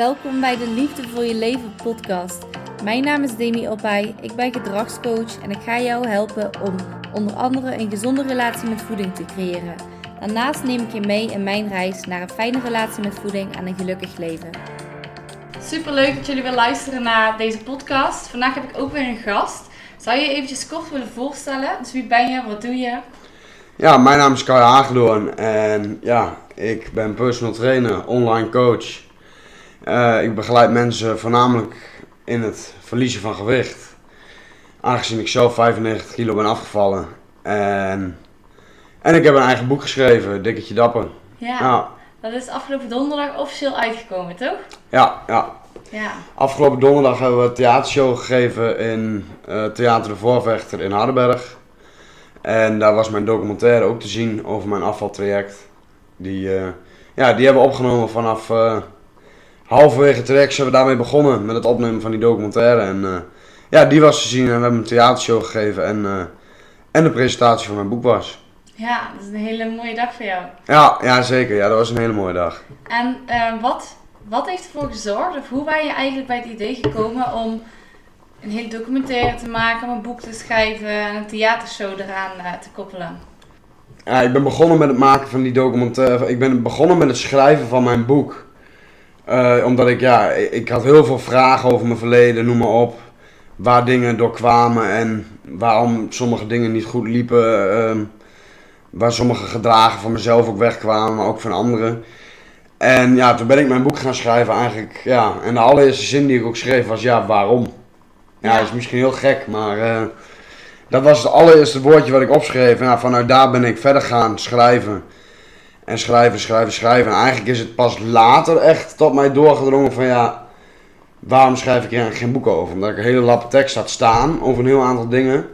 Welkom bij de Liefde voor je leven podcast. Mijn naam is Demi Opai, ik ben gedragscoach en ik ga jou helpen om onder andere een gezonde relatie met voeding te creëren. Daarnaast neem ik je mee in mijn reis naar een fijne relatie met voeding en een gelukkig leven. Super leuk dat jullie weer luisteren naar deze podcast. Vandaag heb ik ook weer een gast. Zou je je eventjes kort willen voorstellen? Dus wie ben je, wat doe je? Ja, mijn naam is Kai Hagedoorn en ja, ik ben personal trainer, online coach. Uh, ik begeleid mensen voornamelijk in het verliezen van gewicht. Aangezien ik zelf 95 kilo ben afgevallen. En, en ik heb een eigen boek geschreven, Dikketje Dapper. Ja, ja. dat is afgelopen donderdag officieel uitgekomen, toch? Ja, ja. ja. Afgelopen donderdag hebben we een theatershow gegeven in uh, Theater de Voorvechter in Hardenberg. En daar was mijn documentaire ook te zien over mijn afvaltraject. Die, uh, ja, die hebben we opgenomen vanaf halverwege het traject. Zijn we daarmee begonnen met het opnemen van die documentaire. En uh, ja, die was te zien en we hebben een theatershow gegeven en, en de presentatie van mijn boek was. Ja, dat is een hele mooie dag voor jou. Ja, ja zeker. Ja, dat was een hele mooie dag. En wat, wat heeft ervoor gezorgd, of hoe ben je eigenlijk bij het idee gekomen om een hele documentaire te maken, om een boek te schrijven en een theatershow eraan te koppelen? Ja, ik ben begonnen met het maken van die documentaire. Ik ben begonnen met het schrijven van mijn boek. Uh, omdat ik, ja, ik had heel veel vragen over mijn verleden, noem maar op. Waar dingen door kwamen en waarom sommige dingen niet goed liepen. Uh, waar sommige gedragen van mezelf ook wegkwamen, maar ook van anderen. En ja, toen ben ik mijn boek gaan schrijven eigenlijk, ja. En de allereerste zin die ik ook schreef was, ja, waarom? Ja, dat is misschien heel gek, maar uh, dat was het allereerste woordje wat ik opschreef. Ja, vanuit daar ben ik verder gaan schrijven. En schrijven, schrijven, schrijven. En eigenlijk is het pas later echt tot mij doorgedrongen van ja, waarom schrijf ik hier geen boek over? Omdat ik een hele lappe tekst had staan over een heel aantal dingen.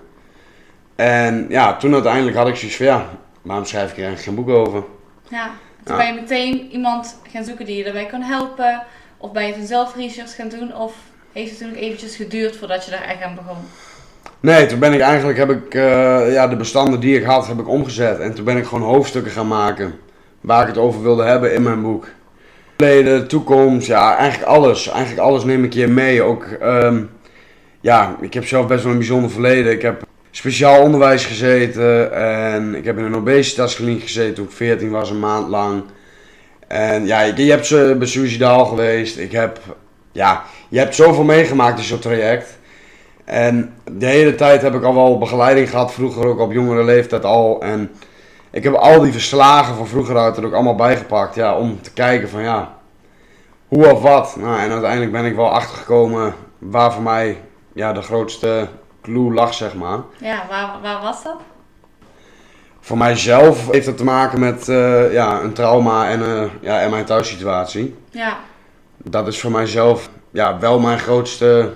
En ja, toen uiteindelijk had ik zoiets van ja, waarom schrijf ik hier geen boek over? Ja, toen ben je meteen iemand gaan zoeken die je daarbij kan helpen. Of ben je toen zelf research gaan doen? Of heeft het toen nog eventjes geduurd voordat je daar echt aan begon? Nee, toen ben ik eigenlijk, heb ik uh, ja, de bestanden die ik had, heb ik omgezet. En toen ben ik gewoon hoofdstukken gaan maken. Waar ik het over wilde hebben in mijn boek. Verleden, toekomst, ja, eigenlijk alles. Eigenlijk alles neem ik hier mee. Ook, um, ja, ik heb zelf best wel een bijzonder verleden. Ik heb speciaal onderwijs gezeten. En ik heb in een obesitaskliniek gezeten toen ik 14 was, een maand lang. En ja, je, hebt ze bij suicidaal geweest. Ik heb ja, je hebt zoveel meegemaakt in zo'n traject. En de hele tijd heb ik al wel begeleiding gehad, vroeger ook op jongere leeftijd al. En ik heb al die verslagen van vroeger uit er ook allemaal bijgepakt, ja, om te kijken van ja, hoe of wat. Nou, en uiteindelijk ben ik wel achtergekomen waar voor mij ja, de grootste clue lag, zeg maar. Ja, waar, waar was dat? Voor mijzelf heeft het te maken met uh, ja, een trauma en, uh, ja, en mijn thuissituatie. Ja dat is voor mijzelf ja, wel mijn grootste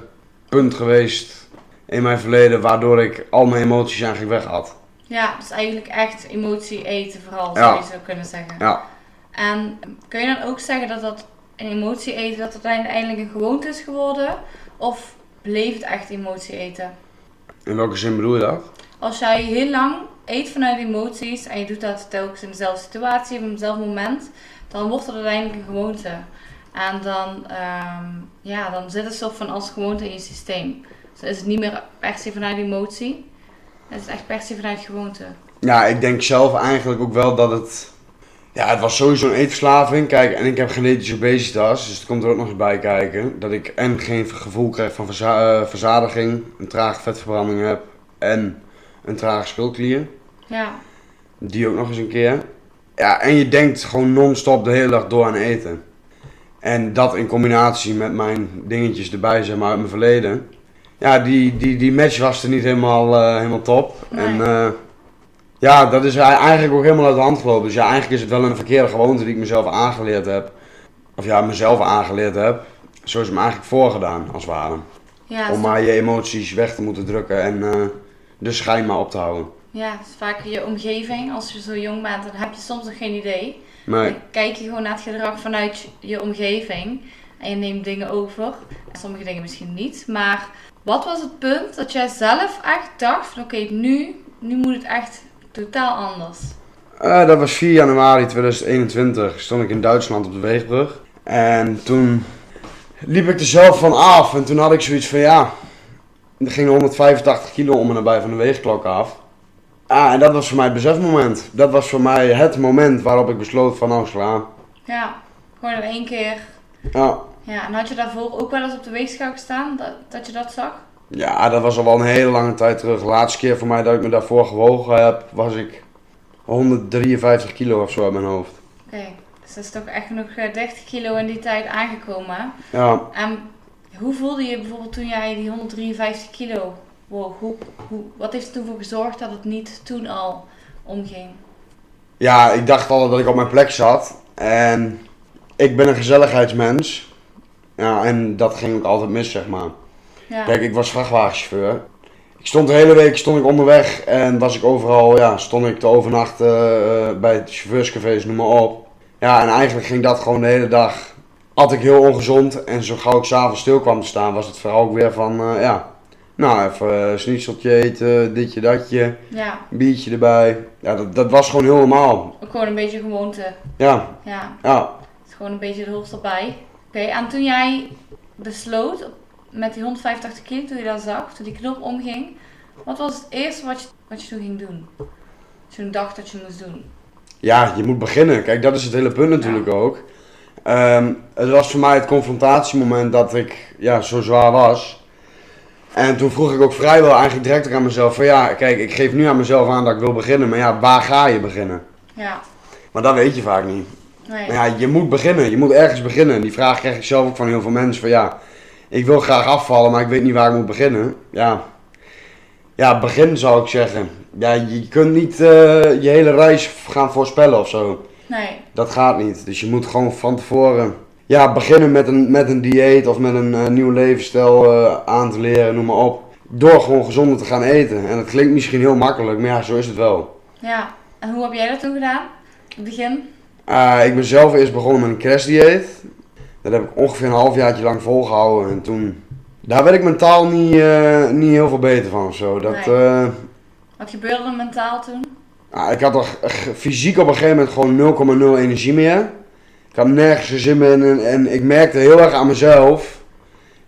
punt geweest in mijn verleden, waardoor ik al mijn emoties eigenlijk weg had. Ja, dus eigenlijk echt emotie eten vooral, zou je zo kunnen zeggen. Ja. En kun je dan ook zeggen dat dat een emotie eten, dat het uiteindelijk een gewoonte is geworden? Of bleef het echt emotie eten? In welke zin bedoel je dat? Als jij heel lang eet vanuit emoties en je doet dat telkens in dezelfde situatie, op eenzelfde moment, dan wordt het uiteindelijk een gewoonte. En dan, um, ja, dan zit het zo van als gewoonte in je systeem. Dus dan is het niet meer per se vanuit emotie. Het is echt per se vanuit gewoonte. Ja, ik denk zelf eigenlijk ook wel dat het... Ja, het was sowieso een eetverslaving. Kijk, en ik heb genetische obesitas, dus het komt er ook nog eens bij kijken. Dat ik en geen gevoel krijg van verza uh, verzadiging, een trage vetverbranding heb en een trage schildklier. Ja. Die ook nog eens een keer. Ja, en je denkt gewoon non-stop de hele dag door aan eten. En dat in combinatie met mijn dingetjes erbij, zeg maar, uit mijn verleden. Ja, die, die, die match was er niet helemaal, uh, helemaal top. En uh, ja, dat is eigenlijk ook helemaal uit de hand gelopen. Dus ja, eigenlijk is het wel een verkeerde gewoonte die ik mezelf aangeleerd heb. Of ja, mezelf aangeleerd heb. Zo is het me eigenlijk voorgedaan, als het ware. Ja, Om maar je emoties weg te moeten drukken en uh, de schijn maar op te houden. Ja, het is vaak je omgeving. Als je zo jong bent, dan heb je soms nog geen idee. Dan kijk je gewoon naar het gedrag vanuit je omgeving. En je neemt dingen over. Sommige dingen misschien niet. Maar wat was het punt dat jij zelf echt dacht van oké, nu, nu moet het echt totaal anders? Uh, dat was 4 januari 2021. Stond ik in Duitsland op de Weegbrug. En toen liep ik er zelf van af. En toen had ik zoiets van ja, er ging 185 kilo om en nabij van de weegklok af. Ah, en dat was voor mij het besefmoment. Dat was voor mij het moment waarop ik besloot van nou slaan. Ja, gewoon in één keer. Ja. Ja, en had je daarvoor ook wel eens op de weegschaal gestaan, dat, dat je dat zag? ja, dat was al wel een hele lange tijd terug. De laatste keer voor mij dat ik me daarvoor gewogen heb, was ik 153 kilo of zo uit mijn hoofd. Oké, dus dat is toch echt nog eh, 30 kilo in die tijd aangekomen. hè? Ja, En hoe voelde je bijvoorbeeld toen jij die 153 kilo woog? Hoe, hoe, wat heeft er toen voor gezorgd dat het niet toen al omging? ja, ik dacht altijd dat ik op mijn plek zat. En ik ben een gezelligheidsmens. Ja, en dat ging ook altijd mis, zeg maar. Ja, Kijk, ik was vrachtwagenchauffeur. Ik stond de hele week stond ik onderweg en was ik overal, ja, stond ik te overnachten eh, bij chauffeurscafés, noem maar op. Ja, en eigenlijk ging dat gewoon de hele dag. At ik heel ongezond en zo gauw ik s'avonds stil kwam te staan, was het vooral ook weer van, eh, ja, nou even uh, eten, ditje, datje, ja, biertje erbij. Ja, dat, dat was gewoon heel normaal. ook gewoon een beetje gewoonte. Ja, Ja, ja. het is gewoon een beetje de hoogte erbij. Oké, en toen jij besloot met die 185 kilo, toen je dat zag, toen die knop omging, wat was het eerste wat je, wat je toen ging doen? Toen dacht dat je moest doen? Ja, je moet beginnen. Kijk, dat is het hele punt natuurlijk ook. Ehm, het was voor mij het confrontatiemoment dat ik ja, zo zwaar was. En toen vroeg ik ook vrijwel eigenlijk direct aan mezelf van ja, kijk, ik geef nu aan mezelf aan dat ik wil beginnen, maar ja, waar ga je beginnen? Ja, Maar dat weet je vaak niet. Nee. Maar ja, je moet beginnen, je moet ergens beginnen. Die vraag krijg ik zelf ook van heel veel mensen van ja, ik wil graag afvallen, maar ik weet niet waar ik moet beginnen. Ja, ja begin zou ik zeggen. Ja, je kunt niet eh, je hele reis gaan voorspellen of zo. Nee, Dat gaat niet. Dus je moet gewoon van tevoren ja, beginnen met een, met een dieet of met een eh, nieuw levensstijl eh, aan te leren, noem maar op. Door gewoon gezonder te gaan eten. En dat klinkt misschien heel makkelijk, maar ja, zo is het wel. ja. En hoe heb jij dat toen gedaan? In het begin? Eh, ik ben zelf eerst begonnen met een crashdieet. Dat heb ik ongeveer een halfjaartje lang volgehouden. En toen, daar werd ik mentaal niet, eh, niet heel veel beter van of zo. Dat, Nee. eh, Wat gebeurde er mentaal toen? Ah, ik had toch echt fysiek op een gegeven moment gewoon 0,0 energie meer. Ik had nergens zin meer in en, en ik merkte heel erg aan mezelf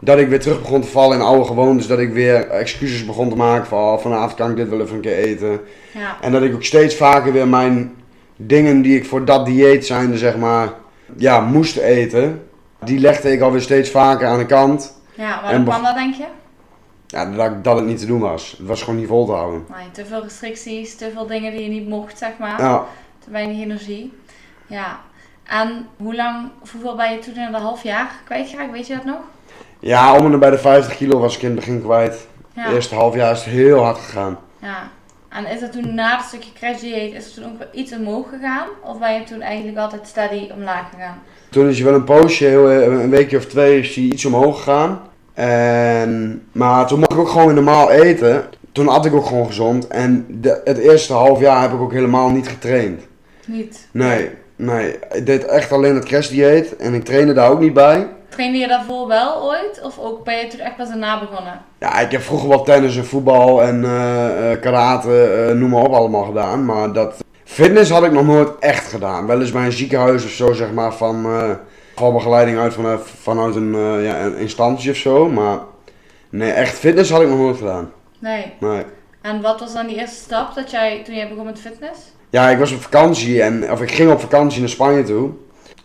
dat ik weer terug begon te vallen in oude gewoontes. Dat ik weer excuses begon te maken van oh, vanavond kan ik dit wel even een keer eten. Ja, En dat ik ook steeds vaker weer mijn dingen die ik voor dat dieet zijnde zeg maar ja, moest eten. Die legde ik alweer steeds vaker aan de kant. ja waar En kwam dat denk je? Ja, dat, dat het niet te doen was. Het was gewoon niet vol te houden. Nee, te veel restricties, te veel dingen die je niet mocht, zeg maar. Ja, Te weinig energie. Ja. En hoe lang, hoeveel ben je toen in een half jaar kwijtgeraakt? Weet je dat nog? ja om en bij de 50 kilo was ik in het begin kwijt. Ja. Het eerste half jaar is het heel hard gegaan. ja. En is dat toen na het stukje crash dieet, is het toen ook wel iets omhoog gegaan? Of ben je toen eigenlijk altijd steady omlaag gegaan? Toen is hij wel een poosje, eh, een weekje of twee, is hij iets omhoog gegaan. En, maar toen mocht ik ook gewoon weer normaal eten. Toen at ik ook gewoon gezond. En de, het eerste half jaar heb ik ook helemaal niet getraind. Niet. Nee, nee. Ik deed echt alleen het crashdieet. En ik trainde daar ook niet bij. Trainde je daarvoor wel ooit? Of ook ben je toen echt pas daarna begonnen? Ja, ik heb vroeger wel tennis en voetbal en eh, eh, karate, eh, noem maar op, allemaal gedaan. Maar dat fitness had ik nog nooit echt gedaan. Wel eens bij een ziekenhuis of zo, zeg maar, van eh valbegeleiding uit van, vanuit een, eh, ja, een instantie of zo. Maar nee, echt fitness had ik nog nooit gedaan. Nee. Nee. En wat was dan die eerste stap dat jij, toen jij begon met fitness? Ja, ik was op vakantie en, of ik ging op vakantie naar Spanje toe.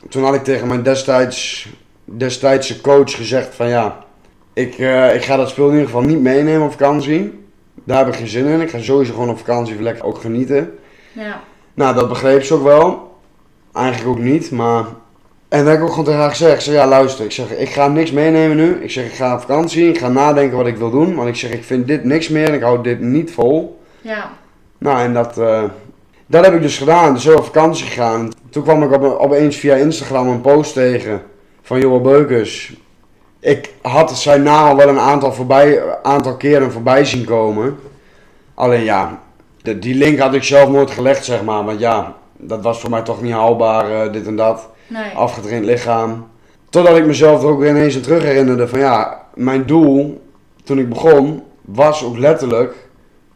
Toen had ik tegen mijn destijds, destijdse coach gezegd van ja, ik, eh, ik ga dat speel in ieder geval niet meenemen op vakantie. Daar heb ik geen zin in. Ik ga sowieso gewoon op vakantie lekker ook genieten. Ja. Nou, dat begreep ze ook wel. Eigenlijk ook niet, maar... En dat heb ik ook gewoon tegen haar gezegd. Ik zeg, ja luister, ik zeg, ik ga niks meenemen nu. Ik zeg, ik ga op vakantie, ik ga nadenken wat ik wil doen. Want ik zeg, ik vind dit niks meer en ik hou dit niet vol. Ja. Nou, en dat, eh, dat heb ik dus gedaan. Dus op vakantie gegaan. Toen kwam ik op, opeens via Instagram een post tegen van Johan Beukers. Ik had zijn naam wel een aantal, voorbij, aantal keren voorbij zien komen. Alleen ja, de, die link had ik zelf nooit gelegd, zeg maar. Want ja, dat was voor mij toch niet haalbaar, eh, dit en dat. Nee. Afgetraind lichaam. Totdat ik mezelf er ook weer ineens aan terug herinnerde van ja, mijn doel toen ik begon was ook letterlijk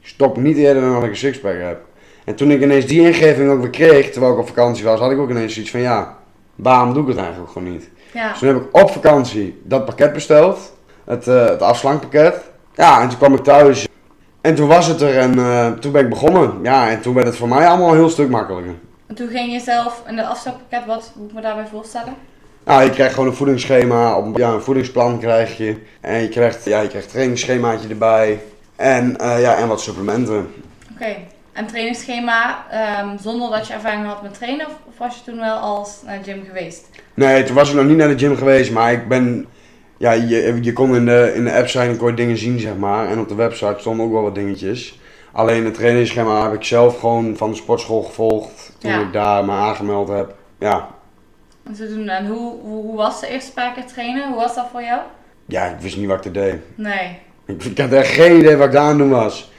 stop niet eerder dan dat ik een sixpack heb. En toen ik ineens die ingeving ook weer kreeg, terwijl ik op vakantie was, had ik ook ineens zoiets van ja, waarom doe ik het eigenlijk gewoon niet? Ja. Dus toen heb ik op vakantie dat pakket besteld. Het, eh, het afslankpakket. Ja, en toen kwam ik thuis. En toen was het er en eh, toen ben ik begonnen. Ja, en toen werd het voor mij allemaal een heel stuk makkelijker. En toen ging je zelf in het afstappakket, wat moet ik me daarbij voorstellen? Nou, je krijgt gewoon een voedingsschema, op, ja, een voedingsplan krijg je. En je krijgt, ja, je krijgt een trainingsschemaatje erbij. En, eh, ja, en wat supplementen. Oké. En trainingsschema, ehm, zonder dat je ervaring had met trainen, of was je toen wel als naar de gym geweest? Nee, toen was ik nog niet naar de gym geweest, maar ik ben... Ja, je, je kon in de, in de app zijn en kon je dingen zien, zeg maar. En op de website stonden ook wel wat dingetjes. Alleen het trainingsschema heb ik zelf gewoon van de sportschool gevolgd. Toen Ja. ik daar me aangemeld heb. Ja. En, zo doen. en hoe, hoe, hoe was de eerste paar keer trainen? Hoe was dat voor jou? ja, ik wist niet wat ik te deed. Nee. Ik, ik had echt geen idee wat ik daar aan doen was.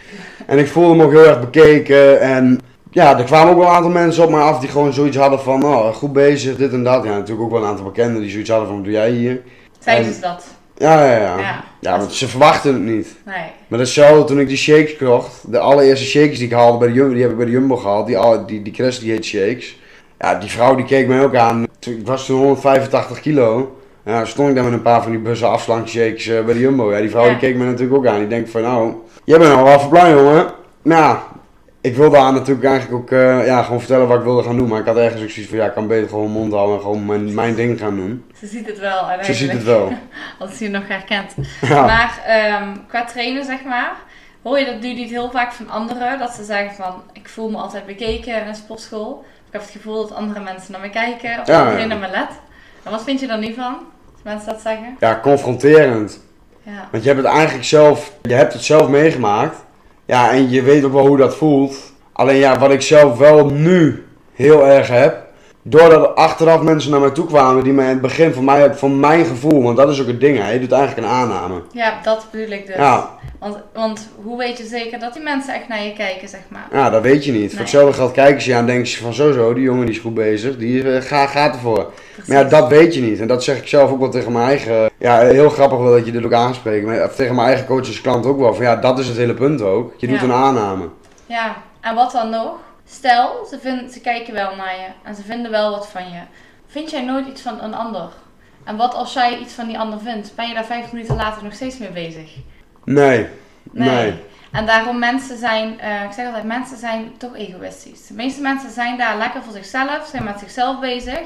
En ik voelde me ook heel erg bekeken. En ja, er kwamen ook wel een aantal mensen op me af die gewoon zoiets hadden van, oh, goed bezig, dit en dat. Ja, natuurlijk ook wel een aantal bekenden die zoiets hadden van, wat doe jij hier? Zeiden En- ze dat? Ja, ja, ja. Ja. Ja, want ze verwachten het niet. Nee. Maar datzelfde toen ik die shakes kocht. De allereerste shakes die ik haalde bij de Jumbo, die heb ik bij de Jumbo gehaald. Die, die, die Crest die heet shakes. Ja, die vrouw die keek mij ook aan. Toen- Ik was toen 185 kilo. Ja, stond ik daar met een paar van die bussen afslankshakes eh, bij de Jumbo. Ja, die vrouw Ja. die keek me natuurlijk ook aan. Die denkt van nou, jij bent al wel plan jongen. Nou, ik wilde haar natuurlijk eigenlijk ook eh, ja, gewoon vertellen wat ik wilde gaan doen. Maar ik had ergens ook zoiets van ja, ik kan beter gewoon mijn mond houden en gewoon mijn, mijn ding gaan doen. Ze ziet het wel. Eigenlijk. Ze ziet het wel. Als ze je nog herkent. Ja. Maar ehm, qua trainen, zeg maar, hoor je dat nu niet heel vaak van anderen. Dat ze zeggen van, ik voel me altijd bekeken in een sportschool. Ik heb het gevoel dat andere mensen naar me kijken. Of Ja, iedereen ja. naar me let. En wat vind je daar nu van? Als mensen dat zeggen? ja, confronterend. Ja. Want je hebt het eigenlijk zelf, je hebt het zelf meegemaakt. Ja, en je weet ook wel hoe dat voelt. Alleen ja, wat ik zelf wel nu heel erg heb. Doordat er achteraf mensen naar mij toe kwamen die mij in het begin van, mij, van mijn gevoel, want dat is ook het ding, hè, je doet eigenlijk een aanname. ja, dat bedoel ik dus. Ja, Want, want hoe weet je zeker dat die mensen echt naar je kijken, zeg maar? ja, dat weet je niet. Voor Nee. hetzelfde geld kijken ze je aan en denken ze van zo zo, die jongen die is goed bezig, die eh, gaat, gaat ervoor. Precies. Maar ja, dat weet je niet. En dat zeg ik zelf ook wel tegen mijn eigen. Ja, heel grappig wel dat je dit ook aanspreekt. Maar tegen mijn eigen coach als klant ook wel. Van ja, dat is het hele punt ook. Je doet Ja. een aanname. Ja, en wat dan nog? Stel, ze, ze kijken wel naar je en ze vinden wel wat van je. Vind jij nooit iets van een ander? En wat als jij iets van die ander vindt? Ben je daar vijf minuten later nog steeds mee bezig? Nee. Nee. En daarom mensen zijn, eh, ik zeg altijd, mensen zijn toch egoïstisch. De meeste mensen zijn daar lekker voor zichzelf, zijn met zichzelf bezig.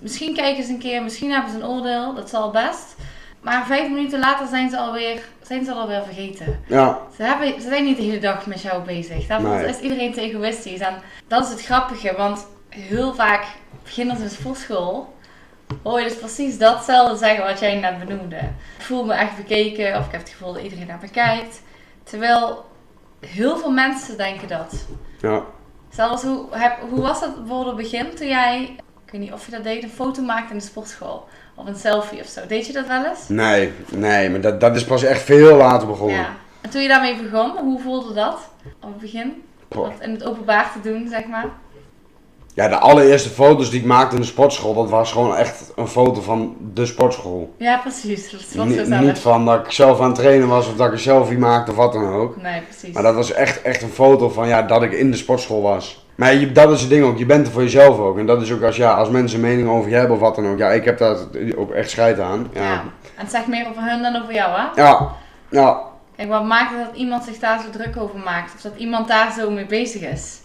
Misschien kijken ze een keer, misschien hebben ze een oordeel, dat zal best. Maar vijf minuten later zijn ze alweer, zijn ze alweer vergeten. Ja. Ze, hebben, ze zijn niet de hele dag met jou bezig. Daarvoor Nee. is iedereen te egoïstisch. En dat is het grappige, want heel vaak beginners in de sportschool hoor je dus precies datzelfde zeggen wat jij net benoemde. Ik voel me echt bekeken of ik heb het gevoel dat iedereen naar me kijkt. Terwijl heel veel mensen denken dat. Ja. Zelfs hoe, heb, hoe was dat op het begin toen jij, ik weet niet of je dat deed, een foto maakte in de sportschool? Of een selfie of zo. Deed je dat wel eens? Nee. Nee, maar dat, dat is pas echt veel later begonnen. Ja. En toen je daarmee begon, hoe voelde dat op het begin? In het openbaar te doen, zeg maar. Ja, de allereerste foto's die ik maakte in de sportschool, dat was gewoon echt een foto van de sportschool. Ja, precies. Dat was niet van dat ik zelf aan het trainen was of dat ik een selfie maakte of wat dan ook. Nee, precies. Maar dat was echt, echt een foto van ja, dat ik in de sportschool was. Maar je, dat is het ding ook, je bent er voor jezelf ook. En dat is ook als, ja, als mensen een mening over je hebben of wat dan ook. Ja, ik heb daar ook echt scheid aan. ja. Ja, En het zegt meer over hun dan over jou, hè? ja, ja. Kijk, wat maakt het dat iemand zich daar zo druk over maakt? Of dat iemand daar zo mee bezig is?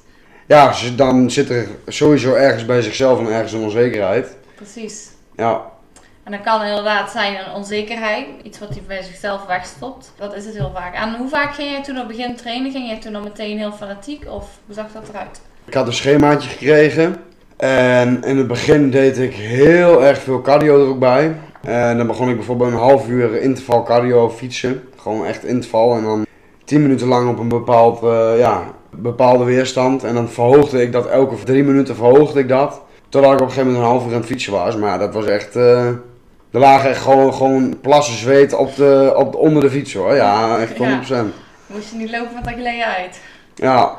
Ja ze- dan zit er sowieso ergens bij zichzelf en ergens een onzekerheid. Precies. Ja, En dat kan inderdaad zijn een onzekerheid. Iets wat hij bij zichzelf wegstopt. Dat is het heel vaak. En hoe vaak ging jij toen op begin trainen? Ging jij toen al meteen heel fanatiek? Of hoe zag dat eruit? ik had een schemaatje gekregen. En in het begin deed ik heel erg veel cardio er ook bij. En dan begon ik bijvoorbeeld een half uur interval cardio fietsen. Gewoon echt interval. En dan 10 minuten lang op een bepaald, eh, ja, bepaalde weerstand. En dan verhoogde ik dat elke drie minuten verhoogde ik dat. Totdat ik op een gegeven moment een half uur aan het fietsen was. Maar ja, dat was echt... eh er lagen echt gewoon, gewoon plassen zweet op de, op de, onder de fiets hoor. Ja, echt 100%. Moest je niet lopen met dat geleden uit? Ja,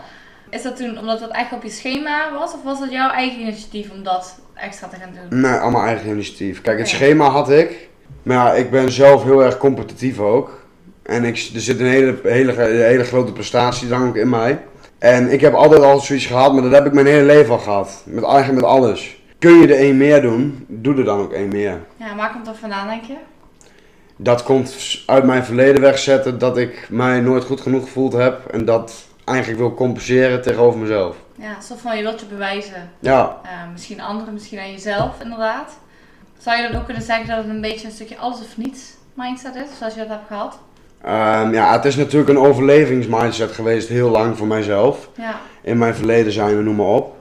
Is dat toen omdat dat echt op je schema was? Of was dat jouw eigen initiatief om dat extra te gaan doen? Nee, allemaal eigen initiatief. Kijk, het schema had ik. Maar ja, ik ben zelf heel erg competitief ook. En ik, er zit een hele, hele, hele grote prestatiedrang ook in mij. En ik heb altijd al zoiets gehad, maar dat heb ik mijn hele leven al gehad. Met, eigenlijk met alles. kun je er één meer doen, doe er dan ook één meer. Ja, waar komt dat vandaan, denk je? Dat komt uit mijn verleden wegzetten dat ik mij nooit goed genoeg gevoeld heb en dat eigenlijk wil compenseren tegenover mezelf. Ja, alsof van je wilt je bewijzen. Ja, misschien anderen, misschien aan jezelf, inderdaad. Zou je dan ook kunnen zeggen dat het een beetje een stukje alles of niets mindset is, zoals je dat hebt gehad? Ehm, ja het is natuurlijk een overlevingsmindset geweest heel lang voor mijzelf. Ja, In mijn verleden zijn we, noem maar op.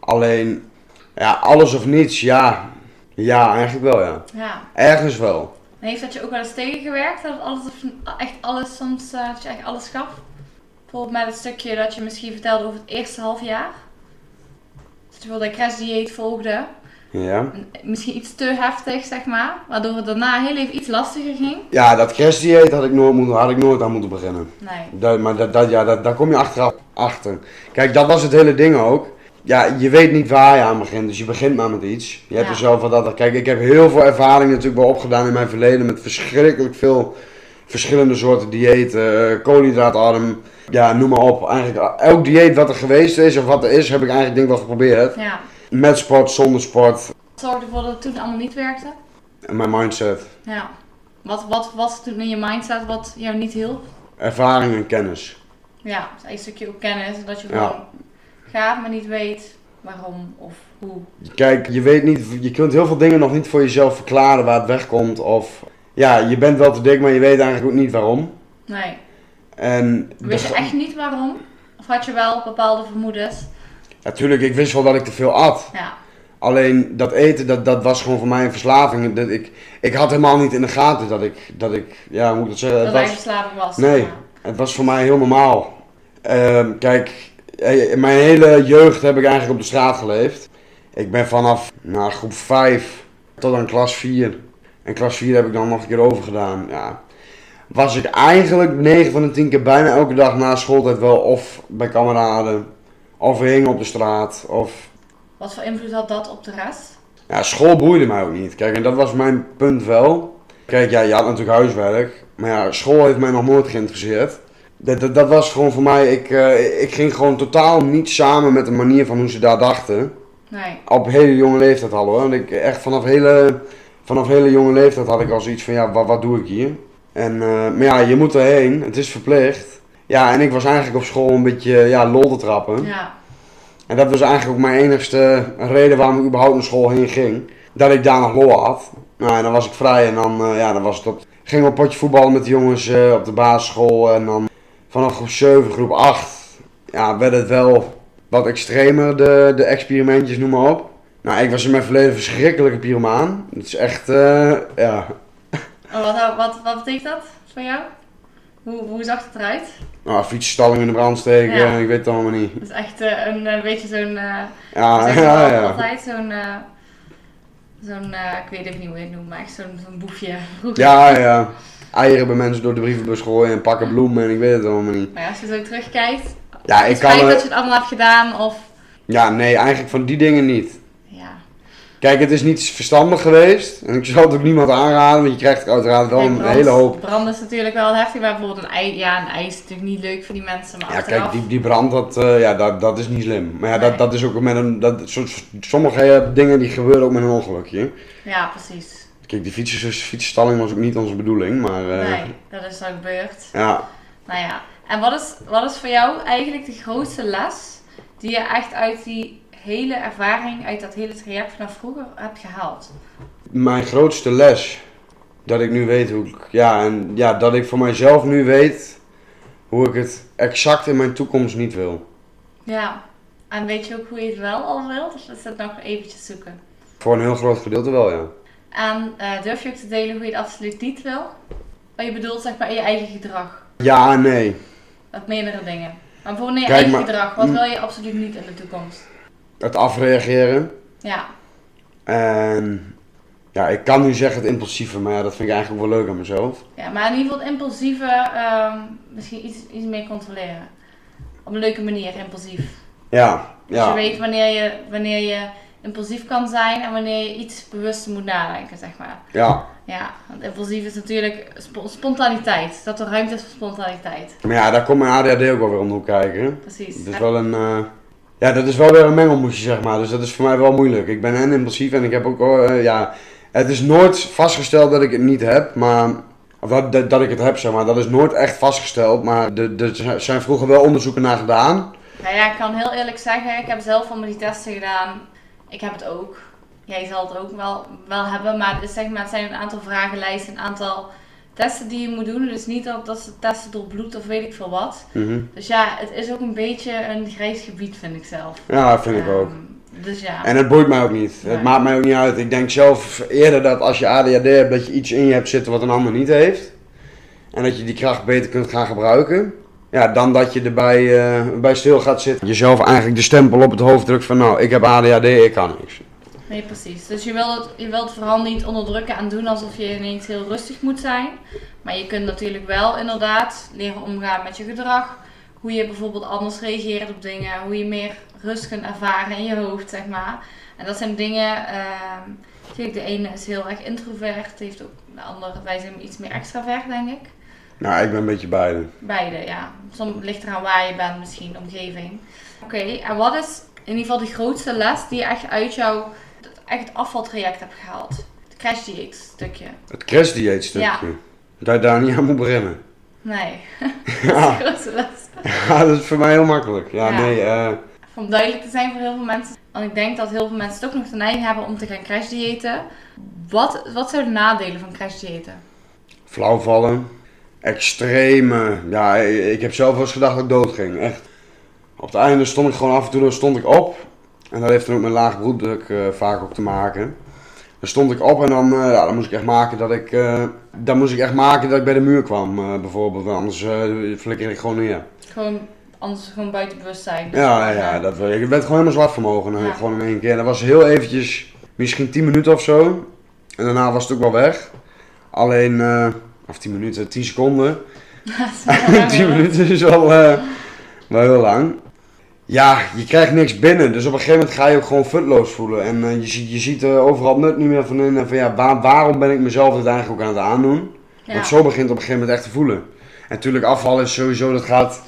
Alleen, ja, alles of niets, ja. Ja, eigenlijk wel, ja. ja. Ergens wel. En heeft dat je ook wel eens tegengewerkt? Dat het alles of echt alles soms, eh, dat je echt alles gaf? Bijvoorbeeld met het stukje dat je misschien vertelde over het eerste half jaar. Dat je bijvoorbeeld een crashdieet volgde. Ja. En Misschien iets te heftig, zeg maar. Waardoor het daarna heel even iets lastiger ging. Ja, dat kerstdieet had ik nooit, had ik nooit aan moeten beginnen. Nee. Dat, maar dat, dat, ja, dat, daar kom je achteraf achter. Kijk, dat was het hele ding ook. Ja, je weet niet waar je aan begint, dus je begint maar met iets. Je hebt Ja. er zelf wat dat. Kijk, ik heb heel veel ervaring natuurlijk wel opgedaan in mijn verleden met verschrikkelijk veel verschillende soorten diëten, eh, koolhydraatarm, ja, noem maar op. Eigenlijk elk dieet wat er geweest is of wat er is, heb ik eigenlijk denk ik wel geprobeerd. Ja. Met sport, zonder sport, Zorgde ervoor dat het toen allemaal niet werkte. en mijn mindset, Ja. Wat, wat was toen in je mindset wat jou niet hielp? ervaring en kennis. Ja, dus een stukje ook kennis. Dat je Ja. gewoon gaat, maar niet weet waarom of hoe. Kijk, je weet niet, je kunt heel veel dingen nog niet voor jezelf verklaren waar het wegkomt. Of ja, je bent wel te dik, maar je weet eigenlijk ook niet waarom. Nee. En Wist je echt niet waarom? Of had je wel bepaalde vermoedens? Natuurlijk, ik wist wel dat ik te veel at. Ja. Alleen dat eten, dat, dat was gewoon voor mij een verslaving. Dat ik, ik had helemaal niet in de gaten dat ik, dat ik ja, hoe moet ik dat zeggen? Dat Het was, verslaving was. Nee. Ja. het was voor mij heel normaal. Ehm, kijk, eh, mijn hele jeugd heb ik eigenlijk op de straat geleefd. Ik ben vanaf nou, groep 5 tot aan klas 4. En klas 4 heb ik dan nog een keer overgedaan. Ja. Was ik eigenlijk 9 van de 10 keer bijna elke dag na schooltijd wel of bij kameraden. Of we hingen op de straat. Of Wat voor invloed had dat op de rest? ja, school boeide mij ook niet. Kijk, en dat was mijn punt wel. Kijk, ja, je had natuurlijk huiswerk. Maar ja, school heeft mij nog nooit geïnteresseerd. Dat, dat, dat was gewoon voor mij, ik, eh, ik ging gewoon totaal niet samen met de manier van hoe ze daar dachten. Nee. Op hele jonge leeftijd al hoor. Want ik echt vanaf hele, vanaf hele jonge leeftijd had ik al zoiets van, ja, wat, wat doe ik hier? En, eh, maar ja, je moet erheen. Het is verplicht. Ja, en ik was eigenlijk op school een beetje, ja, lol te trappen. Ja. En dat was eigenlijk ook mijn enigste reden waarom ik überhaupt naar school heen ging. Dat ik daar nog lol had. Nou, en dan was ik vrij en dan, eh, ja, dan was het op... Ging we een potje voetballen met de jongens eh, op de basisschool. En dan vanaf groep 7, groep 8, ja, werd het wel wat extremer, de, de experimentjes, noem maar op. Nou, ik was in mijn verleden verschrikkelijke pyromaan. Het is echt, eh, ja... Oh, wat, wat, wat betekent dat voor jou? Hoe, hoe zag het eruit? Nou, fietsstalling in de brand steken, Ja. ik weet het allemaal niet. Het is echt eh, een, een beetje zo'n... eh Ja, ja, ja. altijd zo'n... eh, zo'n, eh, ik weet even niet hoe je het noemt, maar echt zo'n zo'n boefje. Ja, ja. Eieren bij mensen door de brievenbus gooien en pakken bloemen en ik weet het allemaal niet. Maar ja, als je zo terugkijkt, Ja, het ik kan er- dat je het allemaal hebt gedaan of... Ja, nee, eigenlijk van die dingen niet. Kijk, het is niet verstandig geweest. En ik zou het ook niemand aanraden, want je krijgt uiteraard wel een brand- hele hoop. Brand is natuurlijk wel heftig, maar bijvoorbeeld een ei, ja, een ei is natuurlijk niet leuk voor die mensen, maar Ja, achteraf... kijk, die, die brand, dat, eh, ja, dat, dat is niet slim. Maar ja, Nee. dat, dat is ook met een. Dat, so- sommige dingen die gebeuren ook met een ongelukje. Ja, precies. Kijk, die fietsers, fietsstalling was ook niet onze bedoeling, maar. eh, Nee, dat is dan gebeurd. Ja, Nou ja, en wat is, wat is voor jou eigenlijk de grootste les die je echt uit die hele ervaring, uit dat hele traject vanaf vroeger hebt gehaald? mijn grootste les. Dat ik nu weet hoe ik. Ja, en ja, dat ik voor mijzelf nu weet hoe ik het exact in mijn toekomst niet wil. Ja, en weet je ook hoe je het wel al wilt? Of is dat nog eventjes zoeken? Voor een heel groot gedeelte wel, ja. En eh, durf je ook te delen hoe je het absoluut niet wil? Wat je bedoelt zeg maar in je eigen gedrag. Ja en nee. Met meerdere dingen. Maar in je eigen maar- gedrag. Wat Mm. wil je absoluut niet in de toekomst? Het afreageren. Ja, En ja, ik kan nu zeggen het impulsieve, maar ja, dat vind ik eigenlijk ook wel leuk aan mezelf. ja maar in ieder geval het impulsieve ehm, misschien iets, iets meer controleren. Op een leuke manier, impulsief. Ja, Dus ja. je weet wanneer je, wanneer je impulsief kan zijn en wanneer je iets bewuster moet nadenken, zeg maar. Ja. Ja, want impulsief is natuurlijk spo- spontaniteit. Dat er ruimte is voor spontaniteit. Maar ja, daar komt mijn ADHD ook wel weer om kijken. Precies. Het is wel een, eh, Ja, dat is wel weer een mengelmoesje, zeg maar. Dus dat is voor mij wel moeilijk. Ik ben en impulsief en ik heb ook, eh, ja... Het is nooit vastgesteld dat ik het niet heb, maar... Dat, dat, ik het heb, zeg maar. Dat is nooit echt vastgesteld, maar er zijn vroeger wel onderzoeken naar gedaan. Nou ja, ik kan heel eerlijk zeggen, ik heb zelf allemaal die testen gedaan. Ik heb het ook. Jij zal het ook wel, wel hebben, maar zeg maar het zijn een aantal vragenlijsten, een aantal testen die je moet doen. Dus niet dat, dat ze testen door bloed of weet ik veel wat. Mhm. Dus ja, het is ook een beetje een grijs gebied, vind ik zelf. Ja, dat vind ik ook. Ehm, Dus ja. En het boeit mij ook niet. Nee. Het maakt mij ook niet uit. Ik denk zelf eerder dat als je ADHD hebt, dat je iets in je hebt zitten wat een ander niet heeft. En dat je die kracht beter kunt gaan gebruiken. Ja, dan dat je erbij eh, bij stil gaat zitten. Jezelf eigenlijk de stempel op het hoofd drukt van nou, ik heb ADHD, ik kan niks. Nee, precies. Dus je wilt, het, je wilt het vooral niet onderdrukken en doen alsof je ineens heel rustig moet zijn. Maar je kunt natuurlijk wel inderdaad leren omgaan met je gedrag. Hoe je bijvoorbeeld anders reageert op dingen. Hoe je meer rust kunt ervaren in je hoofd, zeg maar. En dat zijn dingen... kijk, de ene is heel erg introvert. Heeft ook de andere... Wij zijn iets meer extravert, denk ik. Nou, ik ben een beetje beide. Beide, ja. Soms ligt eraan waar je bent, misschien, omgeving. Oké, en wat is in ieder geval de grootste les die je echt uit jouw echt afvaltraject hebt gehaald? Het crash dieet stukje. Het crashdieet stukje. Ja. Dat je daar niet aan moet beginnen. Nee, Ja, dat is voor mij heel makkelijk. Ja, Ja. nee, eh, Om duidelijk te zijn voor heel veel mensen. Want ik denk dat heel veel mensen toch nog de neiging hebben om te gaan crash diëten. Wat, wat zijn de nadelen van crash diëten? flauwvallen. Extreme. Ja, ik heb zelf wel eens gedacht dat ik dood ging. Echt. Op het einde stond ik gewoon af en toe dan stond ik op. En dat heeft dan ook met laag bloeddruk eh, vaak ook te maken. Dan stond ik op en dan, eh, ja, dan moest ik echt maken dat ik, eh, dan moest ik echt maken dat ik bij de muur kwam, bijvoorbeeld. Anders flikker ik gewoon neer. Gewoon, anders gewoon buiten bewustzijn. Dus Ja, ja, ja, dat, ik werd gewoon helemaal zwart vermogen. Ja. Gewoon in één keer. Dat was heel eventjes, misschien 10 minuten of zo. En daarna was het ook wel weg. Alleen, of 10 minuten, 10 seconden. Dat is wel lang, 10 hoor. minuten is wel, eh, wel heel lang. Ja, je krijgt niks binnen. Dus op een gegeven moment ga je ook gewoon futloos voelen. En eh, je, ziet, je ziet er overal nut niet meer van in. En van ja, waar- waarom ben ik mezelf dit eigenlijk ook aan het aandoen? Ja. Want zo begint het op een gegeven moment echt te voelen. En natuurlijk afval is sowieso, dat gaat,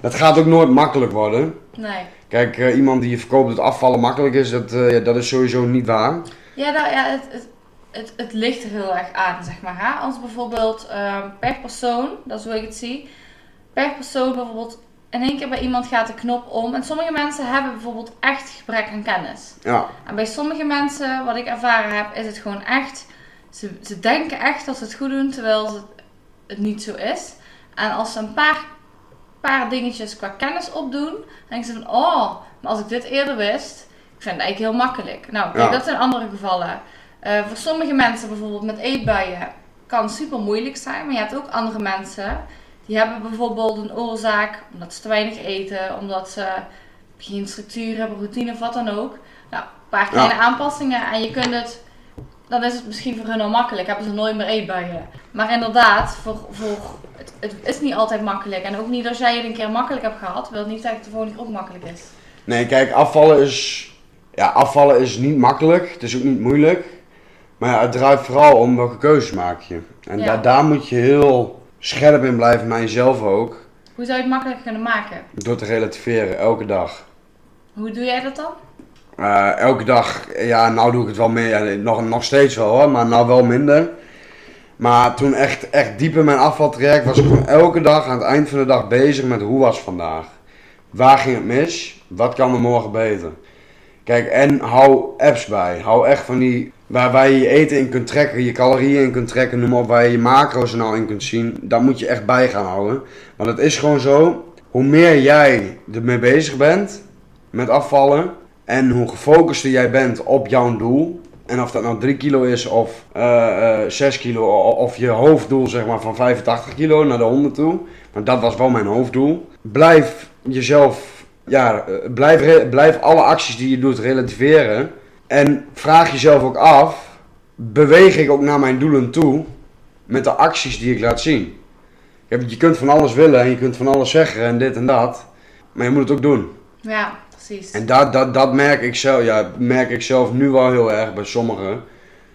dat gaat ook nooit makkelijk worden. Nee. Kijk, eh, iemand die je verkoopt dat afvallen makkelijk is, dat, eh, ja, dat is sowieso niet waar. Ja, nou, ja het, het, het, het ligt er heel erg aan, zeg maar. Hè? Als bijvoorbeeld ehm, per persoon, dat is hoe ik het zie, per persoon bijvoorbeeld in één keer bij iemand gaat de knop om. En sommige mensen hebben bijvoorbeeld echt gebrek aan kennis. Ja, En bij sommige mensen, wat ik ervaren heb, is het gewoon echt, ze, ze denken echt dat ze het goed doen, terwijl het, het niet zo is. En als ze een paar, paar dingetjes qua kennis opdoen, dan denken ze van, oh, maar als ik dit eerder wist, ik vind het eigenlijk heel makkelijk. Nou, kijk, Ja. dat zijn andere gevallen. Eh, voor sommige mensen bijvoorbeeld met eetbuien kan super moeilijk zijn, maar je hebt ook andere mensen die hebben bijvoorbeeld een oorzaak omdat ze te weinig eten, omdat ze geen structuur hebben, routine of wat dan ook. Nou, een paar kleine aanpassingen en je kunt het, dan is het misschien voor hun al makkelijk, hebben ze nooit meer eetbuien. Maar inderdaad, voor, voor, het, het is niet altijd makkelijk. En ook niet als jij het een keer makkelijk hebt gehad, wil het niet zeggen dat het de volgende keer ook makkelijk is. nee, kijk, afvallen is, ja, afvallen is niet makkelijk. Het is ook niet moeilijk. Maar ja, het draait vooral om welke keuzes maak je. En Ja. daar, daar moet je heel scherp in blijven, naar jezelf ook. Hoe zou je het makkelijker kunnen maken? Door te relativeren, elke dag. Hoe doe jij dat dan? Eh, elke dag, ja, nou doe ik het wel meer. Nog, nog steeds wel hoor, maar nou wel minder. Maar toen echt, echt diep in mijn afvaltraject was ik gewoon elke dag aan het eind van de dag bezig met hoe was vandaag. Waar ging het mis? Wat kan er morgen beter? Kijk, en hou apps bij. Hou echt van die, waar, waar je eten in kunt trekken, je calorieën in kunt trekken, noem maar op, waar je je macro's er nou in kunt zien. Daar moet je echt bij gaan houden. Want het is gewoon zo, hoe meer jij ermee bezig bent, met afvallen, en hoe gefocuster jij bent op jouw doel, en of dat nou 3 kilo is of eh, eh, 6 kilo, o- of je hoofddoel zeg maar van 85 kilo naar de 100 toe, want dat was wel mijn hoofddoel. Blijf jezelf, ja, eh, blijf, blijf alle acties die je doet relativeren. En vraag jezelf ook af, beweeg ik ook naar mijn doelen toe met de acties die ik laat zien? Je kunt van alles willen en je kunt van alles zeggen en dit en dat, maar je moet het ook doen. Ja, precies. En dat, dat, dat merk, ik zelf, ja, merk ik zelf nu wel heel erg bij sommigen.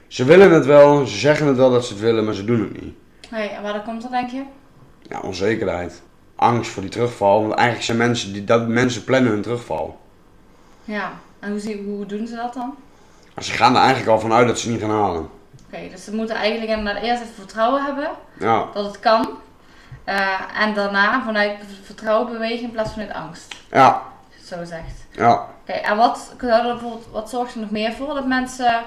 Ze willen het wel, ze zeggen het wel dat ze het willen, maar ze doen het niet. Hey, en waar komt dat denk je? Ja, onzekerheid. Angst voor die terugval. Want eigenlijk zijn mensen, die, dat, mensen plannen hun terugval. Ja, en hoe, hoe doen ze dat dan? Ze gaan er eigenlijk al vanuit dat ze het niet gaan halen. Oké, dus ze moeten eigenlijk inderdaad eerst even vertrouwen hebben Ja, dat het kan. Eh, en daarna vanuit vertrouwen bewegen in plaats van uit angst. ja, het zo zegt. ja. Oké, en wat, bijvoorbeeld, wat zorgt er nog meer voor dat mensen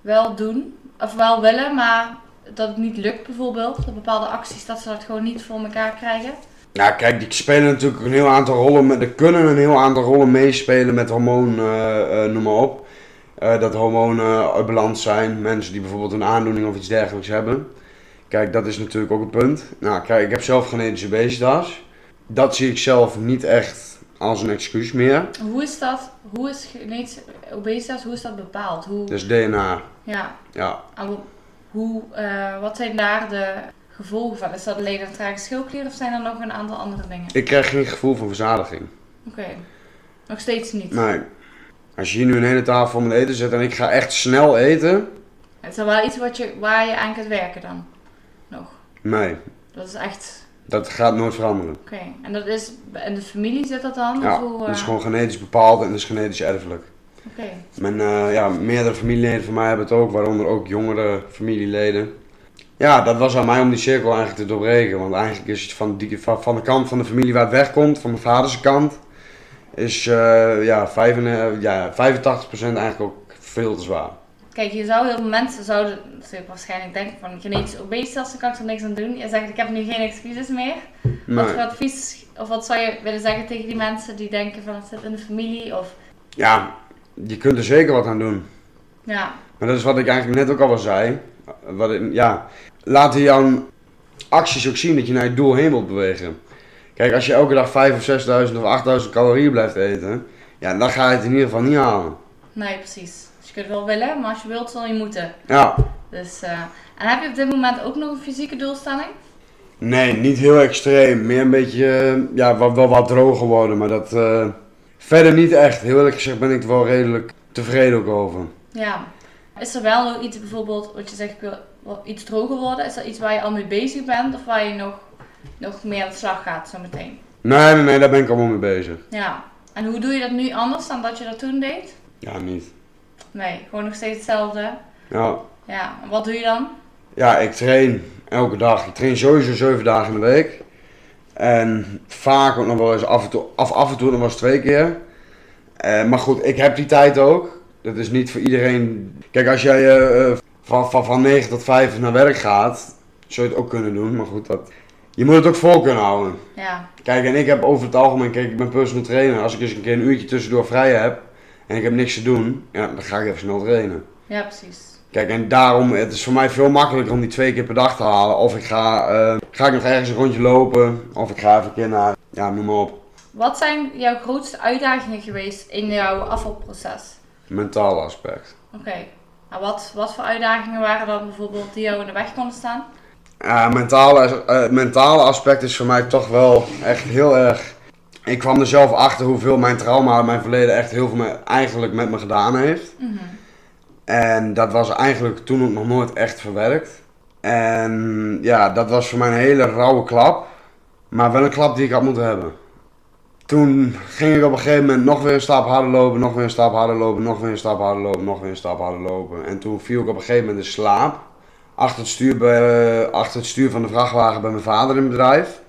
wel doen? Of wel willen, maar dat het niet lukt bijvoorbeeld? Dat bepaalde acties, dat ze dat gewoon niet voor elkaar krijgen? Nou, kijk, die spelen natuurlijk een heel aantal rollen. Met, er kunnen een heel aantal rollen meespelen met hormoon, eh, eh, noem maar op. Eh, dat hormonen uit balans zijn. Mensen die bijvoorbeeld een aandoening of iets dergelijks hebben. Kijk, dat is natuurlijk ook een punt. Nou, kijk, ik heb zelf genetische obesitas. Dat zie ik zelf niet echt als een excuus meer. Hoe is dat, hoe is genetische obesitas, hoe is dat bepaald? Hoe, Dus DNA, ja, ja. hoe- wat zijn daar de gevolgen van? Is dat alleen een trage schildklier of zijn er nog een aantal andere dingen? Ik krijg geen gevoel van verzadiging. Oké, nog steeds niet. Nee. Als je hier nu een hele tafel voor me eten zet en ik ga echt snel eten. Het is wel iets wat je, waar je aan kunt werken dan? Nog. Nee, Dat is echt... dat gaat nooit veranderen. Oké, en dat is in de familie zit dat dan? Ja, dat is eh, gewoon genetisch bepaald en dat is genetisch erfelijk. Oké, Mijn, eh, ja, meerdere familieleden van mij hebben het ook, waaronder ook jongere familieleden. Ja, dat was aan mij om die cirkel eigenlijk te doorbreken. Want eigenlijk is het van, die, van, van de kant van de familie waar het wegkomt, van mijn vaders kant, is eh, ja, vijf eh, ja, 85% eigenlijk ook veel te zwaar. Kijk, je zou heel veel mensen zouden waarschijnlijk denken van genetische obesitas, daar kan ik er niks aan doen. Je zegt ik heb nu geen excuses meer. Wat voor advies, of wat zou je willen zeggen tegen die mensen die denken van het zit in de familie? Of ja, je kunt er zeker wat aan doen. ja, Maar dat is wat ik eigenlijk net ook al wel zei. Wat ik, ja, laat in jouw acties ook zien dat je naar je doel heen wilt bewegen. Kijk, als je elke dag 5 of 6000 of 8000 calorieën blijft eten, ja, dan ga je het in ieder geval niet halen. nee precies. Dus je kunt wel willen, maar als je wilt zal je moeten. Ja, Dus, eh, en heb je op dit moment ook nog een fysieke doelstelling? nee, niet heel extreem. Meer een beetje, eh, ja, wel, wel wat droger worden, maar dat eh, verder niet echt. Heel eerlijk gezegd ben ik er wel redelijk tevreden ook over. Ja. Is er wel nog iets bijvoorbeeld, wat je zegt, ik wil iets droger worden? Is dat iets waar je al mee bezig bent of waar je nog, nog meer aan de slag gaat zo meteen? Nee, nee, nee, daar ben ik allemaal mee bezig. Ja. En hoe doe je dat nu anders dan dat je dat toen deed? Ja, niet. Nee, gewoon nog steeds hetzelfde. Ja, Ja, en wat doe je dan? Ja, ik train elke dag. Ik train sowieso zeven dagen in de week. En vaak ook nog wel eens af en toe, af, af en toe nog wel eens twee keer. Eh, maar goed, ik heb die tijd ook. Dat is niet voor iedereen. Kijk, als jij eh, van, van, van 9 tot 5 naar werk gaat, zou je het ook kunnen doen. Maar goed, dat, je moet het ook vol kunnen houden. Ja, Kijk, en ik heb over het algemeen, kijk, ik ben personal trainer. Als ik eens een keer een uurtje tussendoor vrij heb en ik heb niks te doen, ja, dan ga ik even snel trainen. ja precies. Kijk, en daarom, het is voor mij veel makkelijker om die twee keer per dag te halen. Of ik ga, eh, ga ik nog ergens een rondje lopen, of ik ga even een keer naar, ja, noem maar op, Wat zijn jouw grootste uitdagingen geweest in jouw afvalproces? mentaal aspect. Oké. Nou, wat, wat voor uitdagingen waren dan bijvoorbeeld die jou in de weg konden staan? Ja, mentale, eh, mentale aspect is voor mij toch wel echt heel erg. Ik kwam er zelf achter hoeveel mijn trauma uit mijn verleden echt heel veel me, eigenlijk met me gedaan heeft. Mhm. En dat was eigenlijk toen ook nog nooit echt verwerkt. En ja, dat was voor mij een hele rauwe klap. Maar wel een klap die ik had moeten hebben. Toen ging ik op een gegeven moment nog weer een stap harder lopen, nog weer een stap harder lopen, nog weer een stap harder lopen, nog weer een stap harder lopen. En toen viel ik op een gegeven moment in slaap. Achter het stuur, bij, achter het stuur van de vrachtwagen bij mijn vader in het bedrijf.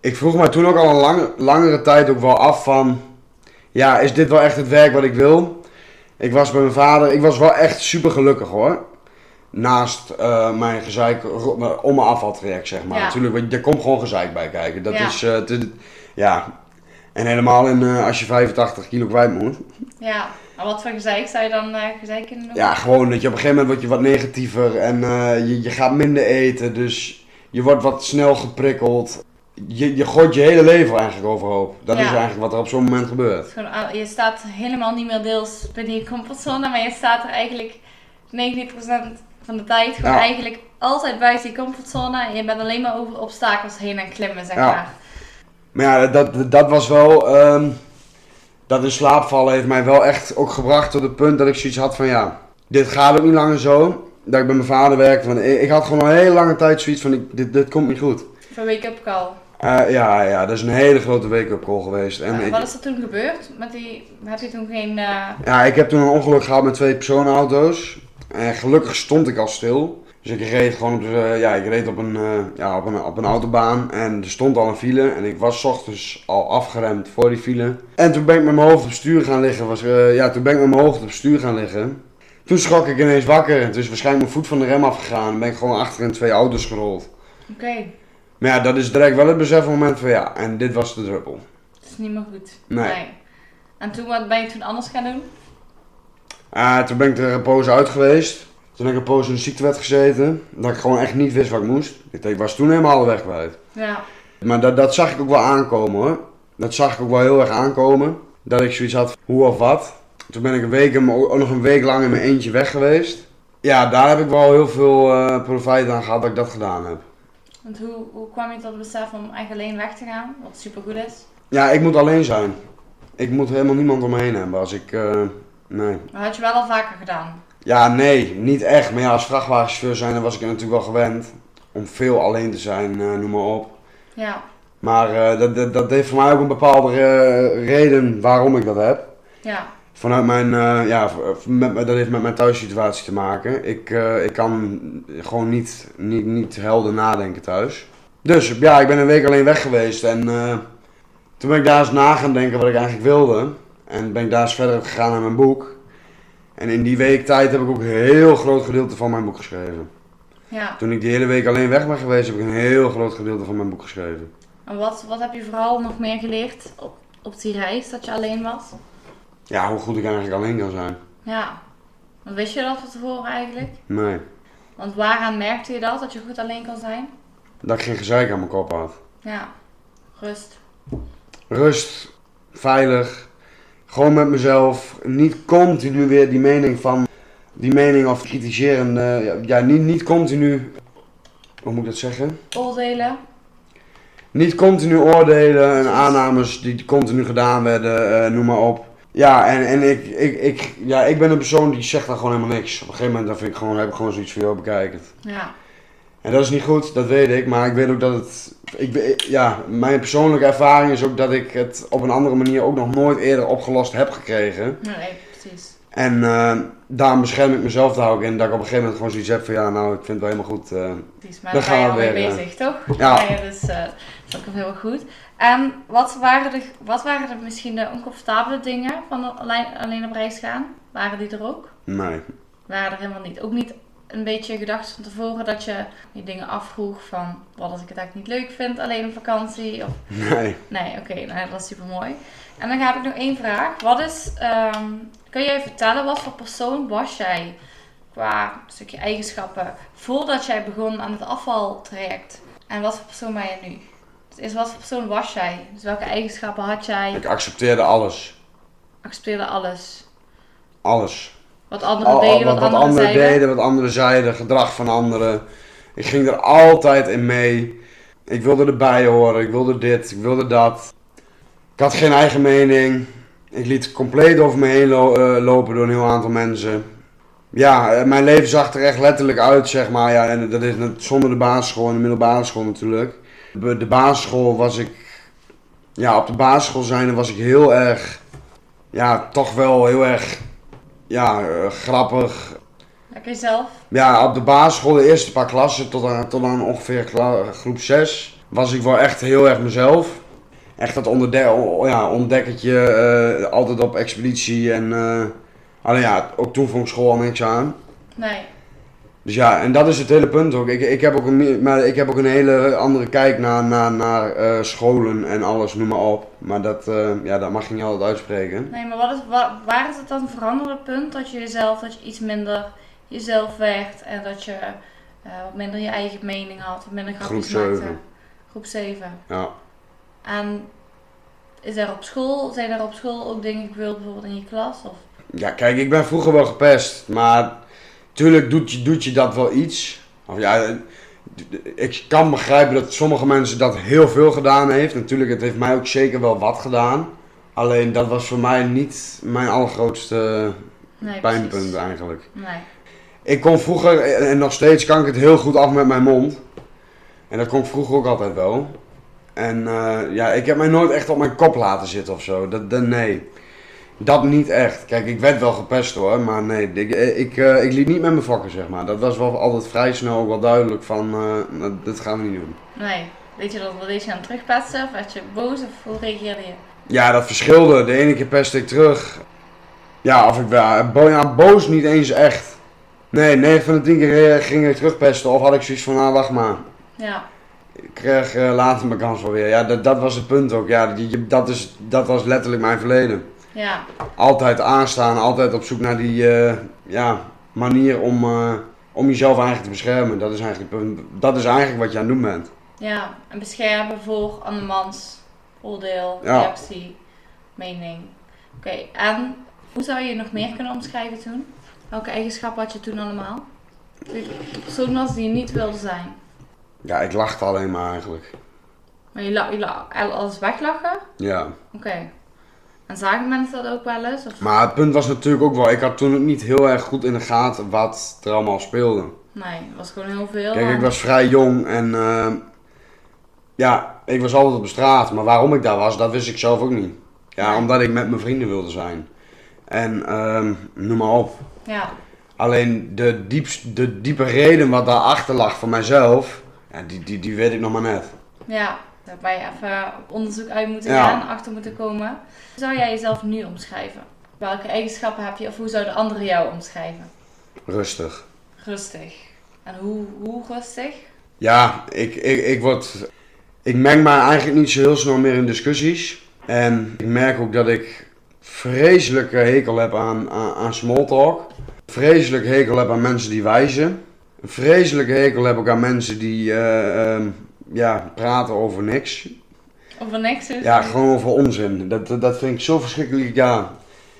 Ik vroeg me toen ook al een lange, langere tijd ook wel af van... Ja, is dit wel echt het werk wat ik wil? Ik was bij mijn vader, ik was wel echt super gelukkig hoor. Naast eh, mijn gezeik om mijn afvaltraject, zeg maar. Ja. Natuurlijk, want er komt gewoon gezeik bij kijken. Dat Ja. is, eh, te- ja. En helemaal in, eh, als je 85 kilo kwijt moet. Ja. En wat voor gezeik zou je dan eh gezeik kunnen noemen? Ja, gewoon dat je op een gegeven moment word je wat negatiever en eh, je, je gaat minder eten. Dus je wordt wat snel geprikkeld. Je, je gooit je hele leven eigenlijk overhoop. Dat Ja. is eigenlijk wat er op zo'n moment gebeurt. Gewoon, ah, je staat helemaal niet meer deels binnen je comfortzone, maar je staat er eigenlijk 90% van de tijd gewoon Ja. eigenlijk altijd buiten je comfortzone. En je bent alleen maar over obstakels heen en klimmen, zeg Ja. maar. Maar ja, dat, dat was wel. ehm, dat in slaap vallen heeft mij wel echt ook gebracht tot het punt dat ik zoiets had van ja, dit gaat ook niet langer zo. Dat ik bij mijn vader werkte. Want ik, ik had gewoon al een hele lange tijd zoiets van ik, dit, dit komt niet goed. Voor wake-up call. Eh, ja, ja, dat is een hele grote wake-up call geweest. En wat is er toen gebeurd? Met die, heb je toen geen... eh, ja, ik heb toen een ongeluk gehad met twee personenauto's. En gelukkig stond ik al stil. Dus ik reed gewoon op, de, ja, ik reed op, een, eh, ja, op, een, op een autobaan en er stond al een file. En ik was 's ochtends al afgeremd voor die file. En toen ben ik met mijn hoofd op stuur gaan liggen. Was, eh, ja, toen ben ik met mijn hoofd op stuur gaan liggen. Toen schrok ik ineens wakker. En toen is waarschijnlijk mijn voet van de rem afgegaan. En ben ik gewoon achter in twee auto's gerold. Oké, Maar ja, dat is direct wel het besefmoment van ja, en dit was de druppel. het is niet meer goed. Nee. En toen, wat ben je toen anders gaan doen? Ah, toen ben ik er een poos uit geweest. Toen heb ik een poos in de ziektewet gezeten. Dat ik gewoon echt niet wist wat ik moest. Ik, ik was toen helemaal de weg kwijt. Ja. Maar dat, dat zag ik ook wel aankomen hoor. Dat zag ik ook wel heel erg aankomen. Dat ik zoiets had, hoe of wat. Toen ben ik een week, ook nog een week lang in mijn eentje weg geweest. Ja, daar heb ik wel heel veel eh profijt aan gehad dat ik dat gedaan heb. Want hoe, hoe kwam je tot het besef om echt alleen weg te gaan? Wat super goed is. Ja, ik moet alleen zijn. Ik moet helemaal niemand om me heen hebben als ik... eh, nee. Dat had je wel al vaker gedaan. Ja, nee, niet echt. Maar ja, als vrachtwagenchauffeur zijn, dan was ik er natuurlijk wel gewend. Om veel alleen te zijn, eh, noem maar op. Ja. Maar eh, dat, dat, dat heeft voor mij ook een bepaalde eh, reden waarom ik dat heb. Ja. Vanuit mijn, ja, met, dat heeft met mijn thuissituatie te maken. Ik, ik kan gewoon niet, niet, niet helder nadenken thuis. Dus ja, ik ben een week alleen weg geweest en toen ben ik daar eens na gaan denken wat ik eigenlijk wilde. En ben ik daar eens verder gegaan naar mijn boek. En in die week tijd heb ik ook een heel groot gedeelte van mijn boek geschreven. Ja. Toen ik die hele week alleen weg ben geweest, heb ik een heel groot gedeelte van mijn boek geschreven. En wat, wat heb je vooral nog meer geleerd op, op die reis dat je alleen was? Ja, hoe goed ik eigenlijk alleen kan zijn. Ja. Want wist je dat van tevoren eigenlijk? Nee, Want waaraan merkte je dat, dat je goed alleen kan zijn? dat ik geen gezeik aan mijn kop had. Ja. Rust. rust, veilig, gewoon met mezelf. Niet continu weer die mening van, die mening of kritiserende, ja, ja niet, niet continu, hoe moet ik dat zeggen? Oordelen. Niet continu oordelen en aannames die continu gedaan werden, eh, noem maar op. Ja, en, en ik, ik, ik, ja, ik ben een persoon die zegt dan gewoon helemaal niks. Op een gegeven moment dan vind ik gewoon, heb ik gewoon zoiets van, joh, bekijk het. Ja. En dat is niet goed, dat weet ik, maar ik weet ook dat het. Ik, ja, mijn persoonlijke ervaring is ook dat ik het op een andere manier ook nog nooit eerder opgelost heb gekregen. Nee, precies. En eh, daarom bescherm ik mezelf daar ook in, dat ik op een gegeven moment gewoon zoiets heb van ja, nou, ik vind het wel helemaal goed. eh. precies. Maar daar gaan we mee weer, bezig, toch? ja. ja dus eh, dat is ook heel goed. En wat waren, de, wat waren de, misschien de oncomfortabele dingen van alleen, alleen op reis gaan? Waren die er ook? nee. Waren er helemaal niet? Ook niet een beetje gedacht van tevoren dat je die dingen afvroeg van wat als ik het eigenlijk niet leuk vind alleen op vakantie? Of Nee. Nee, oké, nou, dat is super mooi. En dan heb ik nog één vraag. Wat is, ehm, kun jij vertellen wat voor persoon was jij qua stukje eigenschappen voordat jij begon aan het afvaltraject? En wat voor persoon ben je nu? Dus eerst wat voor persoon was jij? Dus welke eigenschappen had jij? Ik accepteerde alles. Accepteerde alles. Alles. Wat anderen Al- al- deden, wat, anderen anderen zeiden. deden, wat anderen zeiden, gedrag van anderen. Ik ging er altijd in mee. Ik wilde erbij horen, ik wilde dit, ik wilde dat. Ik had geen eigen mening. Ik liet compleet over me heen lo- eh, lopen door een heel aantal mensen. Ja, eh, mijn leven zag er echt letterlijk uit, zeg maar. Ja, en dat is zonder de basisschool en de middelbare school natuurlijk. De, de basisschool was ik... Ja, op de basisschool zijnde was ik heel erg... Ja, toch wel heel erg... Ja, eh, grappig, Lekker jezelf. ja, op de basisschool, de eerste paar klassen, tot aan, tot aan ongeveer groep 6, was ik wel echt heel erg mezelf. Echt dat onderde ja, ontdekkertje, eh, altijd op expeditie en... eh, alleen ja, ook toen vond ik school al niks aan. Nee. Dus ja, en dat is het hele punt ook. Ik, ik, heb, ook een, maar ik heb ook een hele andere kijk naar, naar, naar eh, scholen en alles, noem maar op. Maar dat, eh, ja, dat mag je niet altijd uitspreken. Nee, maar wat is, wa- waar is het dan veranderde punt dat je jezelf, dat je iets minder jezelf werd en dat je eh, wat minder je eigen mening had, wat minder grapjes Groep maakte? zeven. Groep 7. Ja. En is er op school, zijn er op school ook dingen gebeurd bijvoorbeeld in je klas? Of? Ja, kijk, ik ben vroeger wel gepest, maar tuurlijk doet je, doet je dat wel iets. Of ja, ik kan begrijpen dat sommige mensen dat heel veel gedaan heeft. Natuurlijk, het heeft mij ook zeker wel wat gedaan. Alleen dat was voor mij niet mijn allergrootste Nee, pijnpunt precies. eigenlijk. Nee. Ik kon vroeger, en nog steeds kan ik het heel goed af met mijn mond. En dat kon ik vroeger ook altijd wel. En eh, ja, ik heb mij nooit echt op mijn kop laten zitten of zo. Dat, dat, nee. Dat niet echt. Kijk, ik werd wel gepest hoor, maar nee, ik, ik, eh, ik liep niet met mijn vakken, zeg maar. Dat was wel altijd vrij snel ook wel duidelijk van, eh, nou, dit gaan we niet doen. Nee. Weet je dat, deed je aan terugpesten? Of werd je boos of hoe reageerde je? Ja, dat verschilde. De ene keer pestte ik terug. Ja, of ik wel, ja, boos niet eens echt. Nee, 9 van de 10 keer eh, ging ik terugpesten of had ik zoiets van, ah, wacht maar. Ja. Ik kreeg eh, later mijn kans wel weer. Ja, dat, dat was het punt ook. Ja, dat, is, dat was letterlijk mijn verleden. Ja. Altijd aanstaan, altijd op zoek naar die eh, ja, manier om, eh, om jezelf eigenlijk te beschermen. Dat is eigenlijk, dat is eigenlijk wat je aan het doen bent. Ja. En beschermen voor andermans oordeel, Ja. reactie, mening. Oké. En hoe zou je nog meer kunnen omschrijven toen? Welke eigenschappen had je toen allemaal? Was die je niet wilde zijn. Ja, ik lachte alleen maar eigenlijk. Maar je, la, je la, alles weglachen? Ja. Oké. En zagen mensen dat ook wel eens? Of? Maar het punt was natuurlijk ook wel, ik had toen ook niet heel erg goed in de gaten wat er allemaal speelde. Nee, het was gewoon heel veel. Kijk, ik was vrij jong en eh, ja, ik was altijd op de straat. Maar waarom ik daar was, dat wist ik zelf ook niet. Ja, Nee. omdat ik met mijn vrienden wilde zijn. En ehm, noem maar op. Ja. Alleen de, diepst, de diepe reden wat daarachter lag voor mijzelf, ja, die, die, die weet ik nog maar net. Ja, daar je even op onderzoek uit moeten Ja. gaan, achter moeten komen. Hoe zou jij jezelf nu omschrijven? Welke eigenschappen heb je of hoe zouden anderen jou omschrijven? Rustig. Rustig. En hoe, hoe rustig? Ja, ik, ik, ik word. Ik meng mij eigenlijk niet zo heel snel meer in discussies. En ik merk ook dat ik vreselijke hekel heb aan, aan, aan small talk. Vreselijk hekel heb aan mensen die wijzen. Een vreselijke hekel heb ik aan mensen die eh, ehm, ja, praten over niks. Over niks is? Ja, gewoon over onzin. Dat, dat, vind ik zo verschrikkelijk. Ja,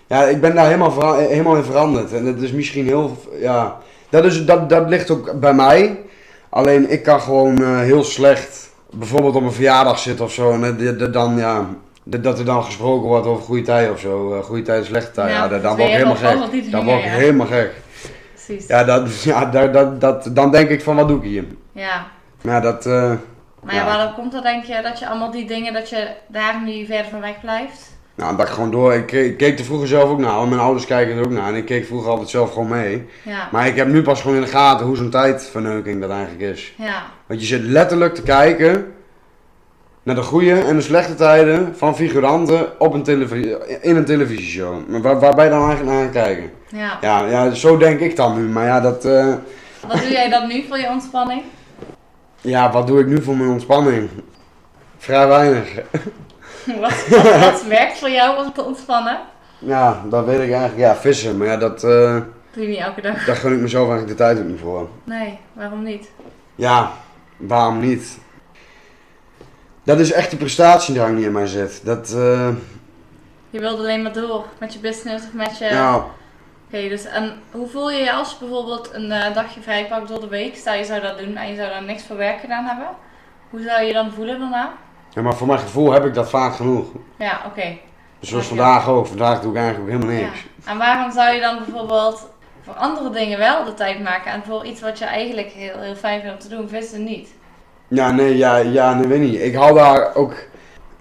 ja ik ben daar helemaal, vera- helemaal in veranderd. En dat is misschien heel. Ja, dat, is, dat, dat ligt ook bij mij. Alleen ik kan gewoon eh, heel slecht. Bijvoorbeeld op een verjaardag zitten of zo. En dan, ja, dat er dan gesproken wordt over goede tijden of zo. eh, goede tijden, slechte tijden. Ja, Ja, dat- dan word ik helemaal gek. Dan word ik helemaal gek. Precies. Ja, dat, ja dat, dat, dat, dan denk ik van wat doe ik hier. Ja. Maar ja, dat. eh, Maar ja, waarom komt dat denk je dat je allemaal die dingen, dat je daar nu verder van weg blijft? nou, dat ik gewoon door. Ik, keek- ik keek er vroeger zelf ook naar. Mijn ouders kijken er ook naar. En ik keek vroeger altijd zelf gewoon mee. Ja. Maar ik heb nu pas gewoon in de gaten hoe zo'n tijdverneuking dat eigenlijk is. Ja. Want je zit letterlijk te kijken naar de goede en de slechte tijden van figuranten op een televisie, in een televisieshow. Maar Waar, waar ben je dan eigenlijk naar aan kijken? Ja. Ja, ja, zo denk ik dan nu. Maar ja, dat, eh, Wat doe jij dan nu voor je ontspanning? ja, wat doe ik nu voor mijn ontspanning? Vrij weinig. Wat, wat, wat werkt voor jou om te ontspannen? Ja, dat weet ik eigenlijk. Ja, vissen. Maar ja, dat, eh, Doe je niet elke dag? daar gun ik mezelf eigenlijk de tijd ook niet voor. Nee, waarom niet? Ja, waarom niet? Dat is echt de prestatiedrang die in mij zit. Dat, eh, Je wilt alleen maar door met je business of met je... ja, Oké, dus en hoe voel je je als je bijvoorbeeld een eh, dagje vrij pakt door de week? Stel je zou dat doen en je zou daar niks voor werk gedaan hebben. Hoe zou je je dan voelen daarna? ja, maar voor mijn gevoel heb ik dat vaak genoeg. Ja, oké. Dus zoals Ja. vandaag ook. Vandaag doe ik eigenlijk ook helemaal Ja. niks. En waarom zou je dan bijvoorbeeld voor andere dingen wel de tijd maken en voor iets wat je eigenlijk heel, heel fijn vindt om te doen, vissen niet? Ja, nee, ja, ja, nee, weet niet. Ik hou daar ook...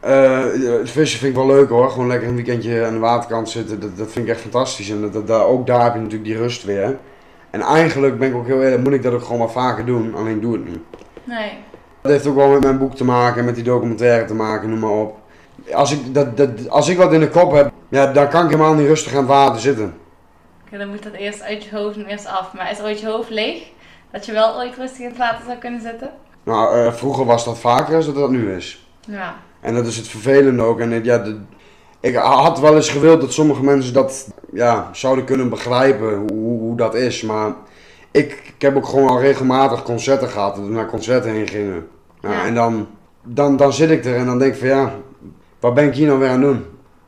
eh, het vissen vind ik wel leuk hoor. Gewoon lekker een weekendje aan de waterkant zitten. Dat, dat vind ik echt fantastisch. En dat, dat, ook daar heb je natuurlijk die rust weer. En eigenlijk ben ik ook heel eerlijk, moet ik dat ook gewoon maar vaker doen. Alleen doe het nu. Nee. Dat heeft ook wel met mijn boek te maken, met die documentaire te maken, noem maar op. Als ik, dat, dat, als ik wat in de kop heb, ja, dan kan ik helemaal niet rustig aan het water zitten. Oké, dan moet dat eerst uit je hoofd en eerst af. Maar is ooit je hoofd leeg? Dat je wel ooit rustig in het water zou kunnen zitten? Nou, eh, vroeger was dat vaker dan dat nu is. Ja. En dat is het vervelende ook. En ja, de- ik had wel eens gewild dat sommige mensen dat ja, zouden kunnen begrijpen, hoe, hoe, dat is. Maar ik, ik heb ook gewoon al regelmatig concerten gehad, dat we naar concerten heen gingen. Ja. En dan, dan, dan zit ik er en dan denk ik van ja, wat ben ik hier nou weer aan doen?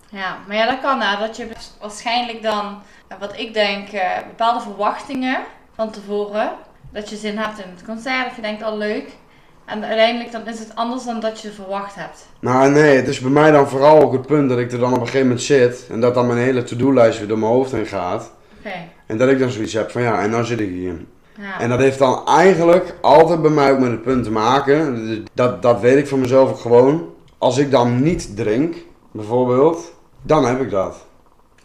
Ja, maar ja, dat kan nou. Dat je waarschijnlijk dan, wat ik denk, eh, bepaalde verwachtingen van tevoren. Dat je zin hebt in het concert of je denkt al leuk. En uiteindelijk dan is het anders dan dat je verwacht hebt. Nou nee, het is bij mij dan vooral ook het punt dat ik er dan op een gegeven moment zit en dat dan mijn hele to-do-lijst weer door mijn hoofd heen gaat. Oké. En dat ik dan zoiets heb van ja, en nou zit ik hier. Ja. En dat heeft dan eigenlijk altijd bij mij ook met het punt te maken. Dat, dat weet ik van mezelf ook gewoon. Als ik dan niet drink, bijvoorbeeld, dan heb ik dat.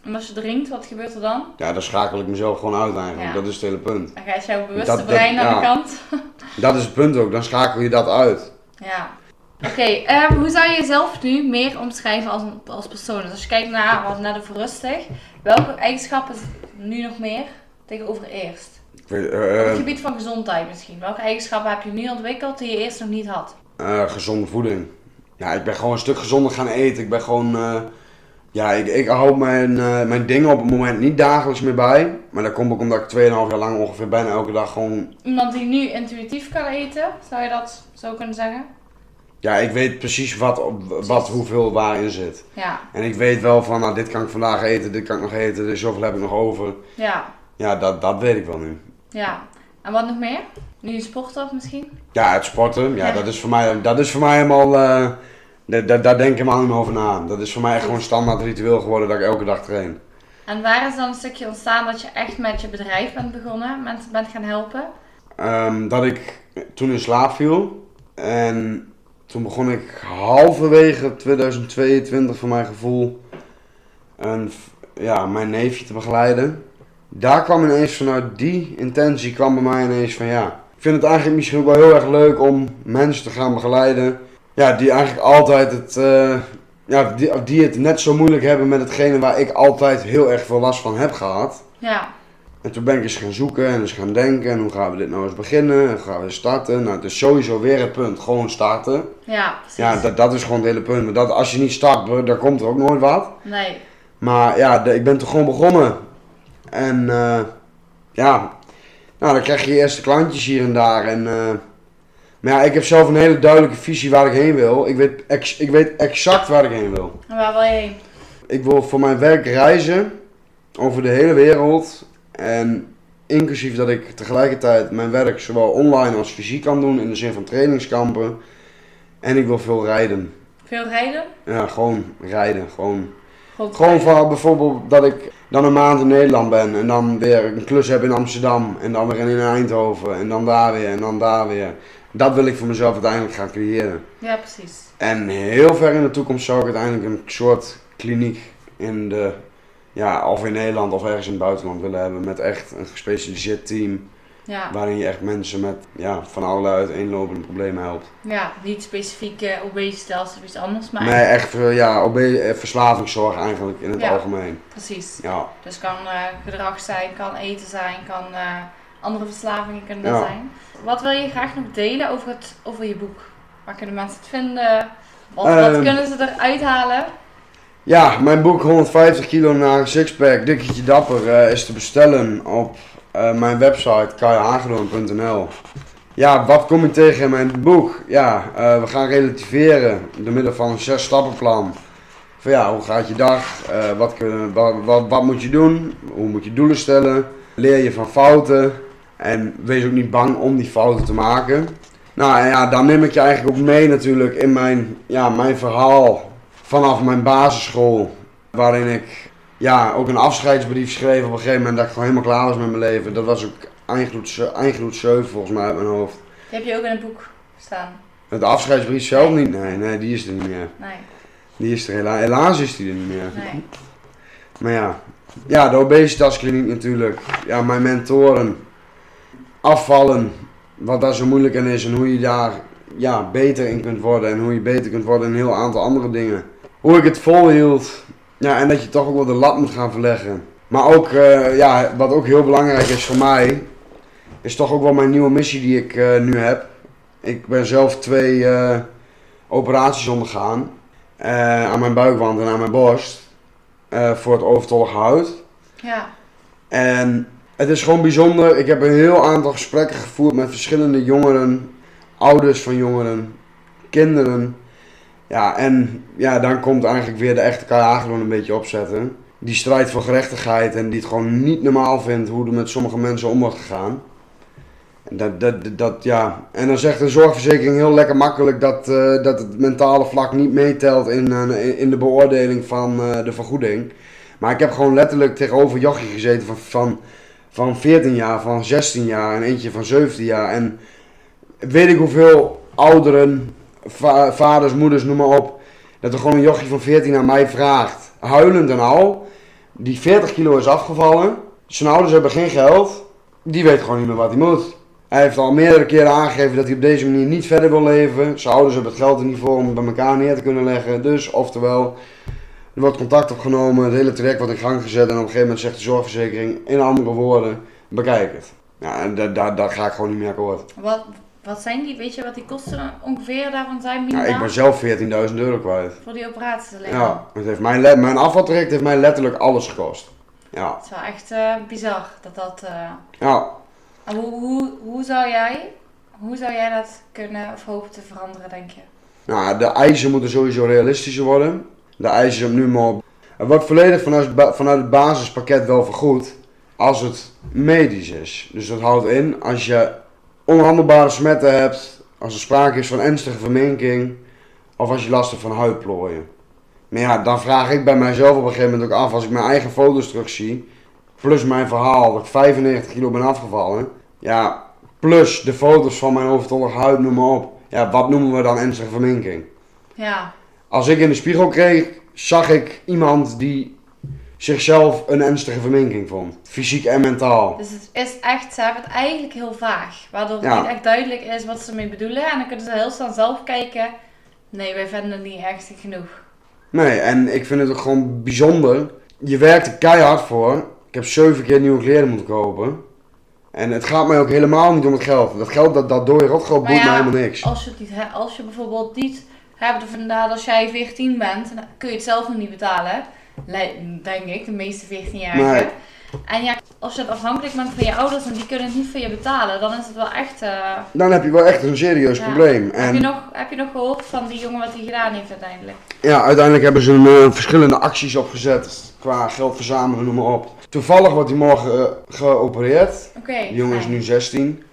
En als je drinkt, wat gebeurt er dan? Ja, dan schakel ik mezelf gewoon uit eigenlijk. Ja. Dat is het hele punt. Dan gaat jouw bewuste Dat- dat- brein aan de kant. Dat is het punt ook, dan schakel je dat uit. Ja. Oké, ehm, hoe zou je jezelf nu meer omschrijven als, een, als persoon? Dus als je kijkt naar, was net over rustig, welke eigenschappen nu nog meer tegenover eerst? Ik weet, Op eh, het eh, gebied van gezondheid misschien. Welke eigenschappen heb je nu ontwikkeld die je eerst nog niet had? eh, gezonde voeding. Ja, ik ben gewoon een stuk gezonder gaan eten. Ik ben gewoon... eh, ja, ik, ik hou mijn, eh, mijn dingen op het moment niet dagelijks meer bij. Maar dat komt ook omdat ik 2,5 jaar lang ongeveer bijna elke dag gewoon Iemand die nu intuïtief kan eten, zou je dat zo kunnen zeggen? Ja, ik weet precies wat, wat hoeveel waarin zit. Ja, En ik weet wel van, nou, dit kan ik vandaag eten, dit kan ik nog eten, dus zoveel heb ik nog over. ja, Ja, dat, dat weet ik wel nu. ja. En wat nog meer? Nu je sporter misschien? Ja, het sporten, ja, Ja. Dat, is voor mij, dat is voor mij helemaal, eh, da- da- daar denk ik helemaal niet meer over na. Dat is voor mij echt gewoon standaard ritueel geworden dat ik elke dag train. En waar is dan een stukje ontstaan dat je echt met je bedrijf bent begonnen, mensen bent gaan helpen? Ehm, dat ik toen in slaap viel en toen begon ik halverwege 2022 voor mijn gevoel een, ja, mijn neefje te begeleiden. Daar kwam ineens vanuit die intentie kwam bij mij ineens van ja, ik vind het eigenlijk misschien wel heel erg leuk om mensen te gaan begeleiden. Ja, die eigenlijk altijd het, eh, ja, die, die het net zo moeilijk hebben met hetgene waar ik altijd heel erg veel last van heb gehad. Ja, En toen ben ik eens gaan zoeken en eens gaan denken. En hoe gaan we dit nou eens beginnen? En hoe gaan we starten? Nou, het is sowieso weer het punt. Gewoon starten. ja, precies. Ja, dat, dat is gewoon het hele punt. Maar dat, als je niet start, dan komt er ook nooit wat. Nee, Maar ja, de- ik ben toch gewoon begonnen. En eh, ja, nou, dan krijg je je eerste klantjes hier en daar. En, eh, maar ja, ik heb zelf een hele duidelijke visie waar ik heen wil. Ik weet, ex- ik weet exact waar ik heen wil. en waar wil je heen? Ik wil voor mijn werk reizen over de hele wereld. En inclusief dat ik tegelijkertijd mijn werk zowel online als fysiek kan doen in de zin van trainingskampen. En ik wil veel rijden. Veel rijden? Ja, gewoon rijden. Gewoon, Gewoon gewoon rijden. van bijvoorbeeld dat ik dan een maand in Nederland ben en dan weer een klus heb in Amsterdam en dan weer in Eindhoven en dan daar weer en dan daar weer. Dat wil ik voor mezelf uiteindelijk gaan creëren. Ja, precies. En heel ver in de toekomst zou ik uiteindelijk een soort kliniek in de, ja, of in Nederland of ergens in het buitenland willen hebben. Met echt een gespecialiseerd team. Ja, Waarin je echt mensen met ja, van allerlei uiteenlopende problemen helpt. ja niet specifiek uh, obesitas of iets anders, maar Nee, echt eh, ja, eh, verslavingszorg eigenlijk in het Ja. algemeen. precies. Ja, Dus kan gedrag zijn, kan eten zijn, kan andere verslavingen kunnen er Ja. zijn. Wat wil je graag nog delen over, het, over je boek? Waar kunnen mensen het vinden? Wat, wat Ehm. kunnen ze eruit halen? ja mijn boek 150 kilo naar een sixpack, dikketje dapper, eh, is te bestellen op eh, mijn website kaihagedoorn.nl. Ja, wat kom ik tegen in mijn boek? Ja, eh, we gaan relativeren door middel van een zes stappenplan. Van ja, hoe gaat je dag? Wat, kun, wat, wat, wat moet je doen? Hoe moet je doelen stellen? Leer je van fouten? En wees ook niet bang om die fouten te maken. Nou ja, dan neem ik je eigenlijk ook mee natuurlijk in mijn, ja, mijn verhaal vanaf mijn basisschool. Waarin ik ja, ook een afscheidsbrief schreef op een gegeven moment dat ik gewoon helemaal klaar was met mijn leven. Dat was ook eindgloed, ze- eindgloed 7 volgens mij uit mijn hoofd. Die heb je ook in het boek staan. De afscheidsbrief zelf niet, nee, nee, die is er niet meer. Nee, Die is er helaas, helaas is die er niet meer. nee. Maar ja, ja, de obesitaskliniek natuurlijk. Ja, mijn mentoren. Afvallen. Wat daar zo moeilijk aan is en hoe je daar ja, beter in kunt worden. En hoe je beter kunt worden in een heel aantal andere dingen. Hoe ik het volhield. Ja, en dat je toch ook wel de lat moet gaan verleggen. Maar ook, eh, ja, wat ook heel belangrijk is voor mij. Is toch ook wel mijn nieuwe missie die ik eh, nu heb. Ik ben zelf twee eh, operaties ondergaan. aan mijn buikwand en aan mijn borst. voor het overtollige huid. Ja, En het is gewoon bijzonder. Ik heb een heel aantal gesprekken gevoerd met verschillende jongeren, ouders van jongeren, kinderen. Ja, en ja, dan komt eigenlijk weer de echte KA gewoon een beetje opzetten. Die strijd voor gerechtigheid en die het gewoon niet normaal vindt hoe er met sommige mensen om wordt gegaan. En Dat, dat, dat, dat, ja. En dan zegt de zorgverzekering heel lekker makkelijk dat, eh, dat het mentale vlak niet meetelt in, eh, in de beoordeling van eh, de vergoeding. Maar ik heb gewoon letterlijk tegenover Jochie gezeten van, van, van 14 jaar, van 16 jaar en eentje van 17 jaar. En weet ik hoeveel ouderen, va- vaders, moeders, noem maar op, dat er gewoon een jochie van 14 aan mij vraagt, huilend en al, die 40 kilo is afgevallen, zijn ouders hebben geen geld, die weet gewoon niet meer wat hij moet. Hij heeft al meerdere keren aangegeven dat hij op deze manier niet verder wil leven. Zijn ouders hebben het geld er niet voor om het bij elkaar neer te kunnen leggen. Dus, oftewel, er wordt contact opgenomen, het hele traject wordt in gang gezet en op een gegeven moment zegt de zorgverzekering, in andere woorden, bekijk het. Ja, en daar ga ik gewoon niet meer akkoord. Wat, wat zijn die, weet je wat die kosten ongeveer daarvan zijn? Ja, Minimaal? ik ben zelf 14.000 euro kwijt. Voor die operaties alleen. Ja, het heeft mijn, mijn afvaltraject heeft mij letterlijk alles gekost. Ja, Het is wel echt eh, bizar dat dat... eh, ja. En hoe, hoe, hoe, zou jij, hoe zou jij dat kunnen of hopen te veranderen, denk je? Nou, de eisen moeten sowieso realistischer worden. De eisen zijn nu maar op. Het wordt volledig vanuit, vanuit het basispakket wel vergoed als het medisch is. Dus dat houdt in als je onhandelbare smetten hebt, als er sprake is van ernstige verminking of als je last hebt van huidplooien. Maar ja, dan vraag ik bij mijzelf op een gegeven moment ook af, als ik mijn eigen foto's terugzie, plus mijn verhaal dat ik 95 kilo ben afgevallen, ja, plus de foto's van mijn overtollige huid, noem maar op. Ja, wat noemen we dan ernstige verminking? Ja, Als ik in de spiegel kreeg, zag ik iemand die zichzelf een ernstige verminking vond. Fysiek en mentaal. dus het is echt, ze hebben het eigenlijk heel vaag. Waardoor het Ja. niet echt duidelijk is wat ze ermee bedoelen. En dan kunnen ze heel snel zelf kijken. Nee, wij vinden het niet ernstig genoeg. Nee, en ik vind het ook gewoon bijzonder. Je werkt er keihard voor. Ik heb zeven keer nieuwe kleren moeten kopen. En het gaat mij ook helemaal niet om het geld. Dat geld, dat, dat dode rotgeld Maar boeit ja, mij helemaal niks. Als je, het niet, als je bijvoorbeeld niet hebt, of inderdaad als jij 14 bent, dan kun je het zelf nog niet betalen. Le- Denk ik, de meeste 14-jarigen. Nee. En ja, als je het afhankelijk bent van je ouders en die kunnen het niet voor je betalen, dan is het wel echt... eh, Dan heb je wel echt een serieus Ja. probleem. Heb, En je nog, heb je nog gehoord van die jongen wat hij gedaan heeft uiteindelijk? ja, uiteindelijk hebben ze een, eh, verschillende acties opgezet. Qua geld verzamelen, noem maar op. Toevallig wordt hij morgen eh, geopereerd. Oké. Die jongen is nu 16.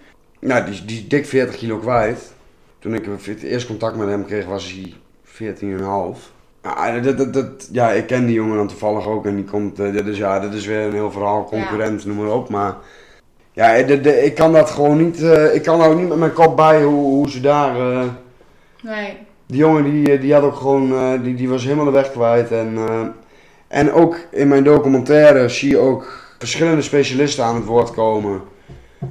Nou, die, is- die is dik 40 kilo kwijt. Toen ik het eerst contact met hem kreeg, was hij 14,5. Ja, dat, dat, dat, ja, ik ken die jongen dan toevallig ook en die komt, eh, is, ja, dit is weer een heel verhaal, concurrent, noem maar op. Maar ja, de, de, ik kan dat gewoon niet, eh, ik kan er ook niet met mijn kop bij hoe, hoe ze daar, eh, Nee. die jongen die, eh, die had ook gewoon, eh, die, die was helemaal de weg kwijt. En, eh, en ook in mijn documentaire zie je ook verschillende specialisten aan het woord komen.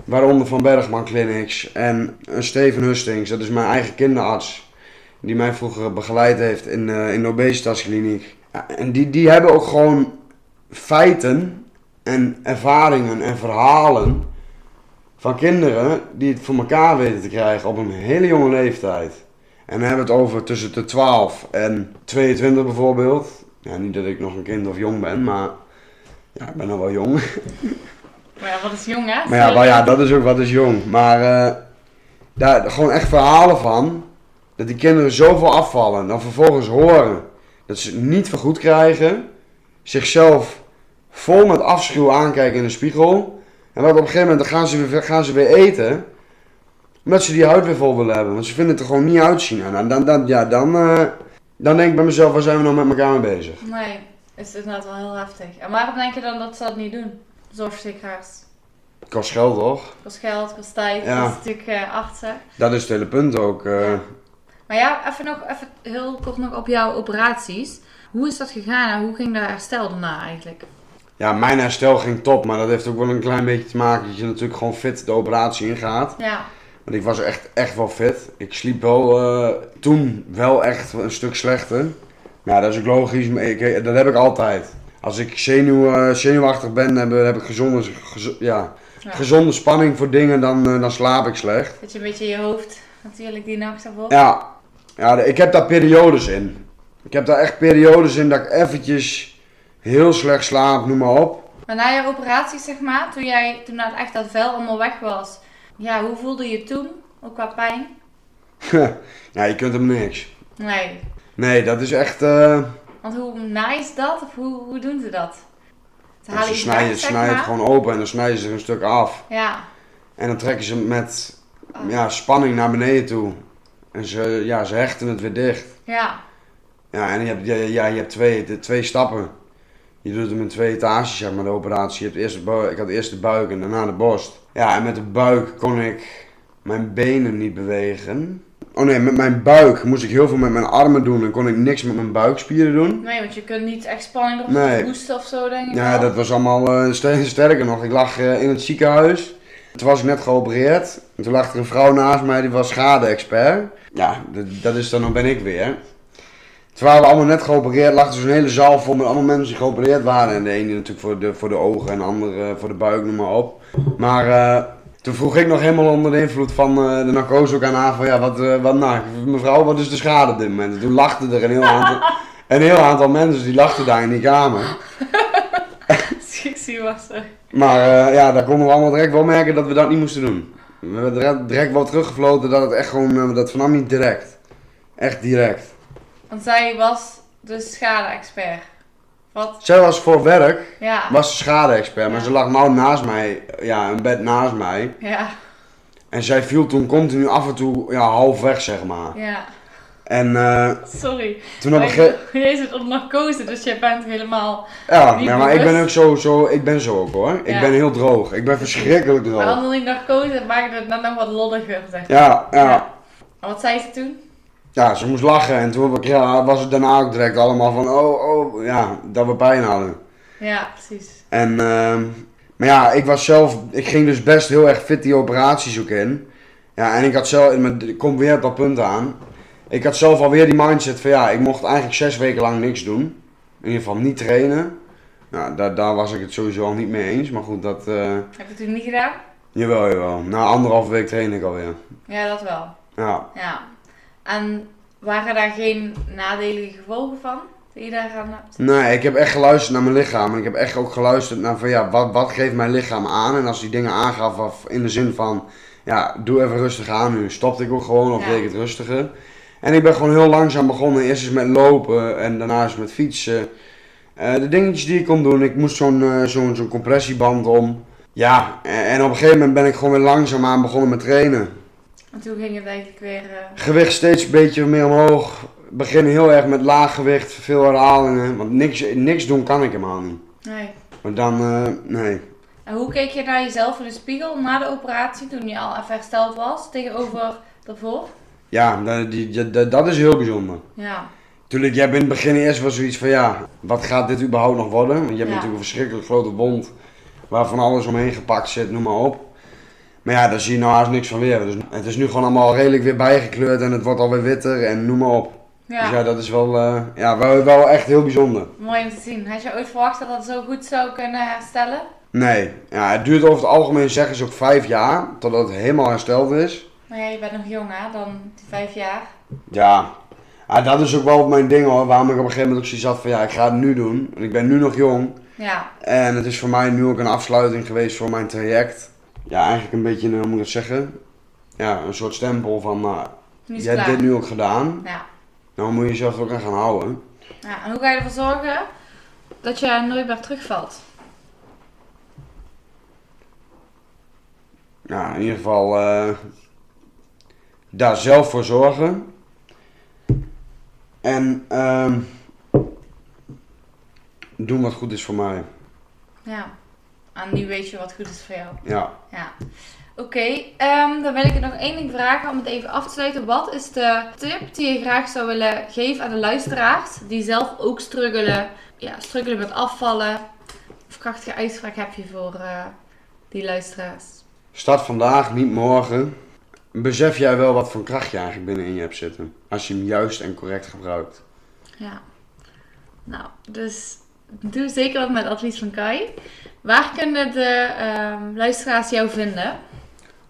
Waaronder Van Bergman Clinics en eh, Steven Hustings, dat is mijn eigen kinderarts. Die mij vroeger begeleid heeft in, eh in de obesitaskliniek. En die, die hebben ook gewoon feiten en ervaringen en verhalen van kinderen die het voor elkaar weten te krijgen op een hele jonge leeftijd. En dan hebben we het over tussen de 12 en 22 bijvoorbeeld. Ja, niet dat ik nog een kind of jong ben, maar ja, ik ben nog wel jong. Maar ja, wat is jong hè? Maar ja, maar ja dat is ook wat is jong. Maar eh, daar gewoon echt verhalen van dat die kinderen zoveel afvallen. Dan vervolgens horen dat ze het niet vergoed krijgen. Zichzelf vol met afschuw aankijken in de spiegel. En wat op een gegeven moment dan gaan ze weer, gaan ze weer eten. Omdat ze die huid weer vol willen hebben. Want ze vinden het er gewoon niet uitzien. En dan, dan, dan, ja, dan, eh, dan denk ik bij mezelf, waar zijn we nou met elkaar mee bezig? Nee, is inderdaad wel heel heftig. En waarom denk je dan dat ze dat niet doen? Zorgverzekeraars. Kost geld toch? Kost geld, kost tijd, Ja. kost natuurlijk eh, artsen. Dat is het hele punt ook. eh. Ja. Maar ja, even nog even heel kort nog op jouw operaties. Hoe is dat gegaan en hoe ging de herstel daarna eigenlijk? Ja, mijn herstel ging top, maar dat heeft ook wel een klein beetje te maken dat je natuurlijk gewoon fit de operatie ingaat. Ja, Want ik was echt, echt wel fit. Ik sliep wel eh, toen wel echt een stuk slechter. Maar ja, dat is ook logisch, maar ik, dat heb ik altijd. Als ik zenuw, eh, zenuwachtig ben, heb, heb ik gezonde, gezo- ja, ja. gezonde spanning voor dingen, dan, eh, dan slaap ik slecht. Dat je een beetje in je hoofd natuurlijk die nacht ervoor. Ja, ja, ik heb daar periodes in. Ik heb daar echt periodes in dat ik eventjes heel slecht slaap, noem maar op. Maar na je operatie zeg maar, toen jij toen dat echt dat vel allemaal weg was. Ja, hoe voelde je toen? Ook qua pijn? ja, je kunt hem niks. Nee. Nee, dat is echt. eh, Want hoe nice dat? Of hoe, hoe doen ze dat? Ze halen ze snijden, weg, zeg snijden het gewoon open en dan snijden ze er een stuk af. Ja. En dan trekken ze met Oh. ja, spanning naar beneden toe. En ze, ja, ze hechten het weer dicht. Ja. Ja, en je hebt, ja, ja, je hebt twee, de, twee stappen. Je doet hem in twee etages, zeg maar, de operatie. Je hebt eerst de ik had eerst de buik en daarna de borst. Ja, en met de buik kon ik mijn benen niet bewegen. Oh nee, met mijn buik moest ik heel veel met mijn armen doen en kon ik niks met mijn buikspieren doen. Nee, want je kunt niet echt spanning erop Nee. boosten of zo, denk ik Ja, wel. dat was allemaal eh, ster- sterker nog. Ik lag eh, in het ziekenhuis. Toen was ik net geopereerd. En toen lag er een vrouw naast mij, die was schade-expert. Ja, dat, is dan, dan ben ik weer. Waren we allemaal net geopereerd, lag er zo'n hele zaal vol met allemaal mensen die geopereerd waren. En de ene natuurlijk voor de, voor de ogen en de andere voor de buik, noem maar op. Maar eh, toen vroeg ik nog helemaal onder de invloed van eh, de narcose ook aan haar van, ja, wat, eh, wat nou, mevrouw, wat is de schade op dit moment? En toen lachten er een heel aantal, een heel aantal mensen, die lachten daar in die kamer. Ik zie was er. Maar eh, ja, daar konden we allemaal direct wel merken dat we dat niet moesten doen. We hebben direct, wel teruggefloten dat het echt gewoon, dat vernam niet direct. Echt direct. Want zij was de schade-expert. Wat? Zij was voor werk, Ja. was de schade-expert, maar ze lag nou naast mij, ja, een bed naast mij. Ja. En zij viel toen continu af en toe, ja, half weg, zeg maar. Ja. En eh, Sorry. toen op een Maar gegeven Jij zit onder narcose, dus jij bent helemaal... ja, maar ik ben ook zo, zo, ik ben zo ook hoor. Ik ben heel droog. Ik ben verschrikkelijk droog. Behandeling narcose maakt het net nog wat lolliger, zeg maar. Ja, ja. Ja. Maar wat zei ze toen? Ja, ze moest lachen en toen ja, was het daarna ook direct allemaal van, oh, oh, ja, dat we pijn hadden. Ja, precies. En, ehm, maar ja, ik was zelf, ik ging dus best heel erg fit die operaties ook in. Ja, en ik had zelf, ik kom weer op dat punt aan. Ik had zelf alweer die mindset van, ja, ik mocht eigenlijk zes weken lang niks doen. In ieder geval niet trainen. Nou, daar, daar was ik het sowieso al niet mee eens, maar goed, dat, eh, Heb je het toen niet gedaan? jawel, jawel. Na anderhalve week train ik alweer. Ja, dat wel. Ja. Ja. En waren daar geen nadelige gevolgen van? Die je daaraan hebt? Nee, ik heb echt geluisterd naar mijn lichaam. En ik heb echt ook geluisterd naar van ja, wat, wat geeft mijn lichaam aan? En als die dingen aangaf of in de zin van ja, doe even rustig aan nu. Stopte ik ook gewoon of Ja. deed ik het rustiger. En ik ben gewoon heel langzaam begonnen. Eerst eens met lopen en daarna eens met fietsen. Eh, de dingetjes die ik kon doen. Ik moest zo'n eh, zo'n zo'n compressieband om. Ja, en, en op een gegeven moment ben ik gewoon weer langzaamaan begonnen met trainen. En toen ging het eigenlijk weer... eh, Gewicht steeds een beetje meer omhoog. Beginnen heel erg met laag gewicht, veel herhalingen. Want niks, niks doen kan ik helemaal niet. Nee. Maar dan, eh, nee. En hoe keek je naar jezelf in de spiegel na de operatie, toen je al even hersteld was, tegenover daarvoor? Ja, dat, die, dat, dat is heel bijzonder. Ja. Tuurlijk, jij bent in het begin eerst wel zoiets van ja, wat gaat dit überhaupt nog worden? Want je hebt Ja. natuurlijk een verschrikkelijk grote wond waar van alles omheen gepakt zit, noem maar op. Maar ja, daar zie je nou haast niks van weer. Dus het is nu gewoon allemaal redelijk weer bijgekleurd en het wordt alweer witter en noem maar op. Ja. Dus ja, dat is wel, eh, ja, wel, wel echt heel bijzonder. Mooi om te zien. Had je ooit verwacht dat dat zo goed zou kunnen herstellen? Nee, ja, het duurt over het algemeen zeggen ze ook vijf jaar totdat het helemaal hersteld is. Maar ja, je bent nog jong hè, dan die vijf jaar. Ja, ja, dat is ook wel mijn ding hoor. Waarom ik op een gegeven moment ook zoiets had van ja, ik ga het nu doen. Want ik ben nu nog jong. Ja. En het is voor mij nu ook een afsluiting geweest voor mijn traject. Ja, eigenlijk een beetje, een, hoe moet ik het zeggen? Ja, een soort stempel van, nou, het hebt dit nu ook gedaan. Ja. Nou moet je jezelf ook aan gaan houden. ja. En hoe ga je ervoor zorgen dat je nooit meer terugvalt? Ja, in ieder geval eh, daar zelf voor zorgen. En ehm, doen wat goed is voor mij. Ja. En nu weet je wat goed is voor jou. Ja. Ja. Oké, ehm, dan wil ik nog één ding vragen om het even af te sluiten. Wat is de tip die je graag zou willen geven aan de luisteraars die zelf ook struggelen, ja, struggelen met afvallen? Of krachtige uitspraak heb je voor eh, die luisteraars? Start vandaag, niet morgen. Besef jij wel wat voor kracht je eigenlijk binnenin je hebt zitten. Als je hem juist en correct gebruikt. Ja. Nou, dus doe zeker wat met Advies van Kai. Waar kunnen de ehm, luisteraars jou vinden?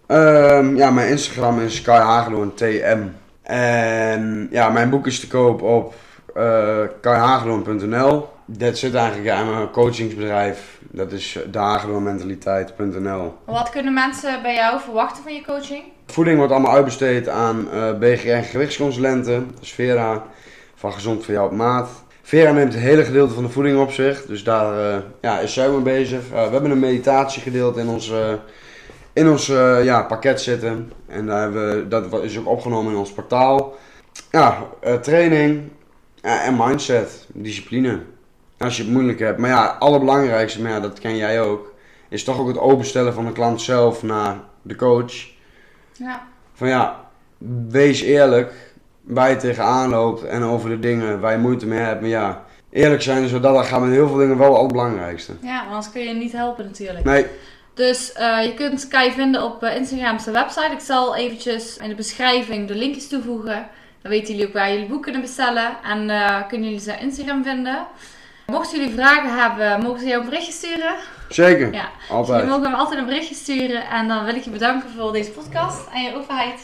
Ehm, ja, mijn Instagram is Kai TM. En ja, mijn boek is te koop op uh, kaihageloon.nl. Dat zit eigenlijk ja, mijn coachingsbedrijf. Dat is dageloonmentaliteit.nl. Wat kunnen mensen bij jou verwachten van je coaching? Voeding wordt allemaal uitbesteed aan eh BGR en gewichtsconsulenten. Vera van Gezond voor jou op maat. Vera neemt het hele gedeelte van de voeding op zich. Dus daar eh, ja, is zij mee bezig. Eh, we hebben een meditatiegedeelte in ons, eh, in ons ja, pakket zitten. En daar hebben we, dat is ook opgenomen in ons portaal. Ja, training en mindset, discipline. Als je het moeilijk hebt. Maar ja, het allerbelangrijkste, maar ja, dat ken jij ook, is toch ook het openstellen van de klant zelf naar de coach. Ja. Van ja, wees eerlijk waar je tegenaan loopt en over de dingen waar je moeite mee hebt. Maar ja, eerlijk zijn, zodat dat gaat met heel veel dingen wel het allerbelangrijkste. ja, want anders kun je niet helpen natuurlijk. Nee, Dus eh, je kunt Kai vinden op eh, Instagram zijn website. Ik zal eventjes in de beschrijving de linkjes toevoegen. Dan weten jullie ook waar jullie boek kunnen bestellen. En eh, kunnen jullie zijn Instagram vinden. Mochten jullie vragen hebben, mogen ze jou een berichtje sturen. zeker. Ja, dus Altijd. jullie mogen me altijd een berichtje sturen. En dan wil ik je bedanken voor deze podcast en je openheid.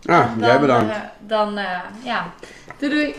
Ja, En jij dan, bedankt. eh, dan, eh, ja, doei doei.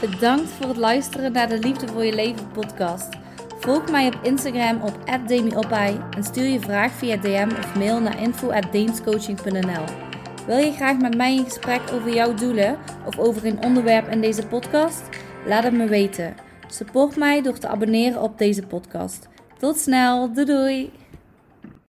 Bedankt voor het luisteren naar de Liefde voor je leven podcast. Volg mij op Instagram op @demiopai en stuur je vraag via DM of mail naar info@deenscoaching.nl. Wil je graag met mij in gesprek over jouw doelen of over een onderwerp in deze podcast? Laat het me weten. Support mij door te abonneren op deze podcast. Tot snel, doei doei!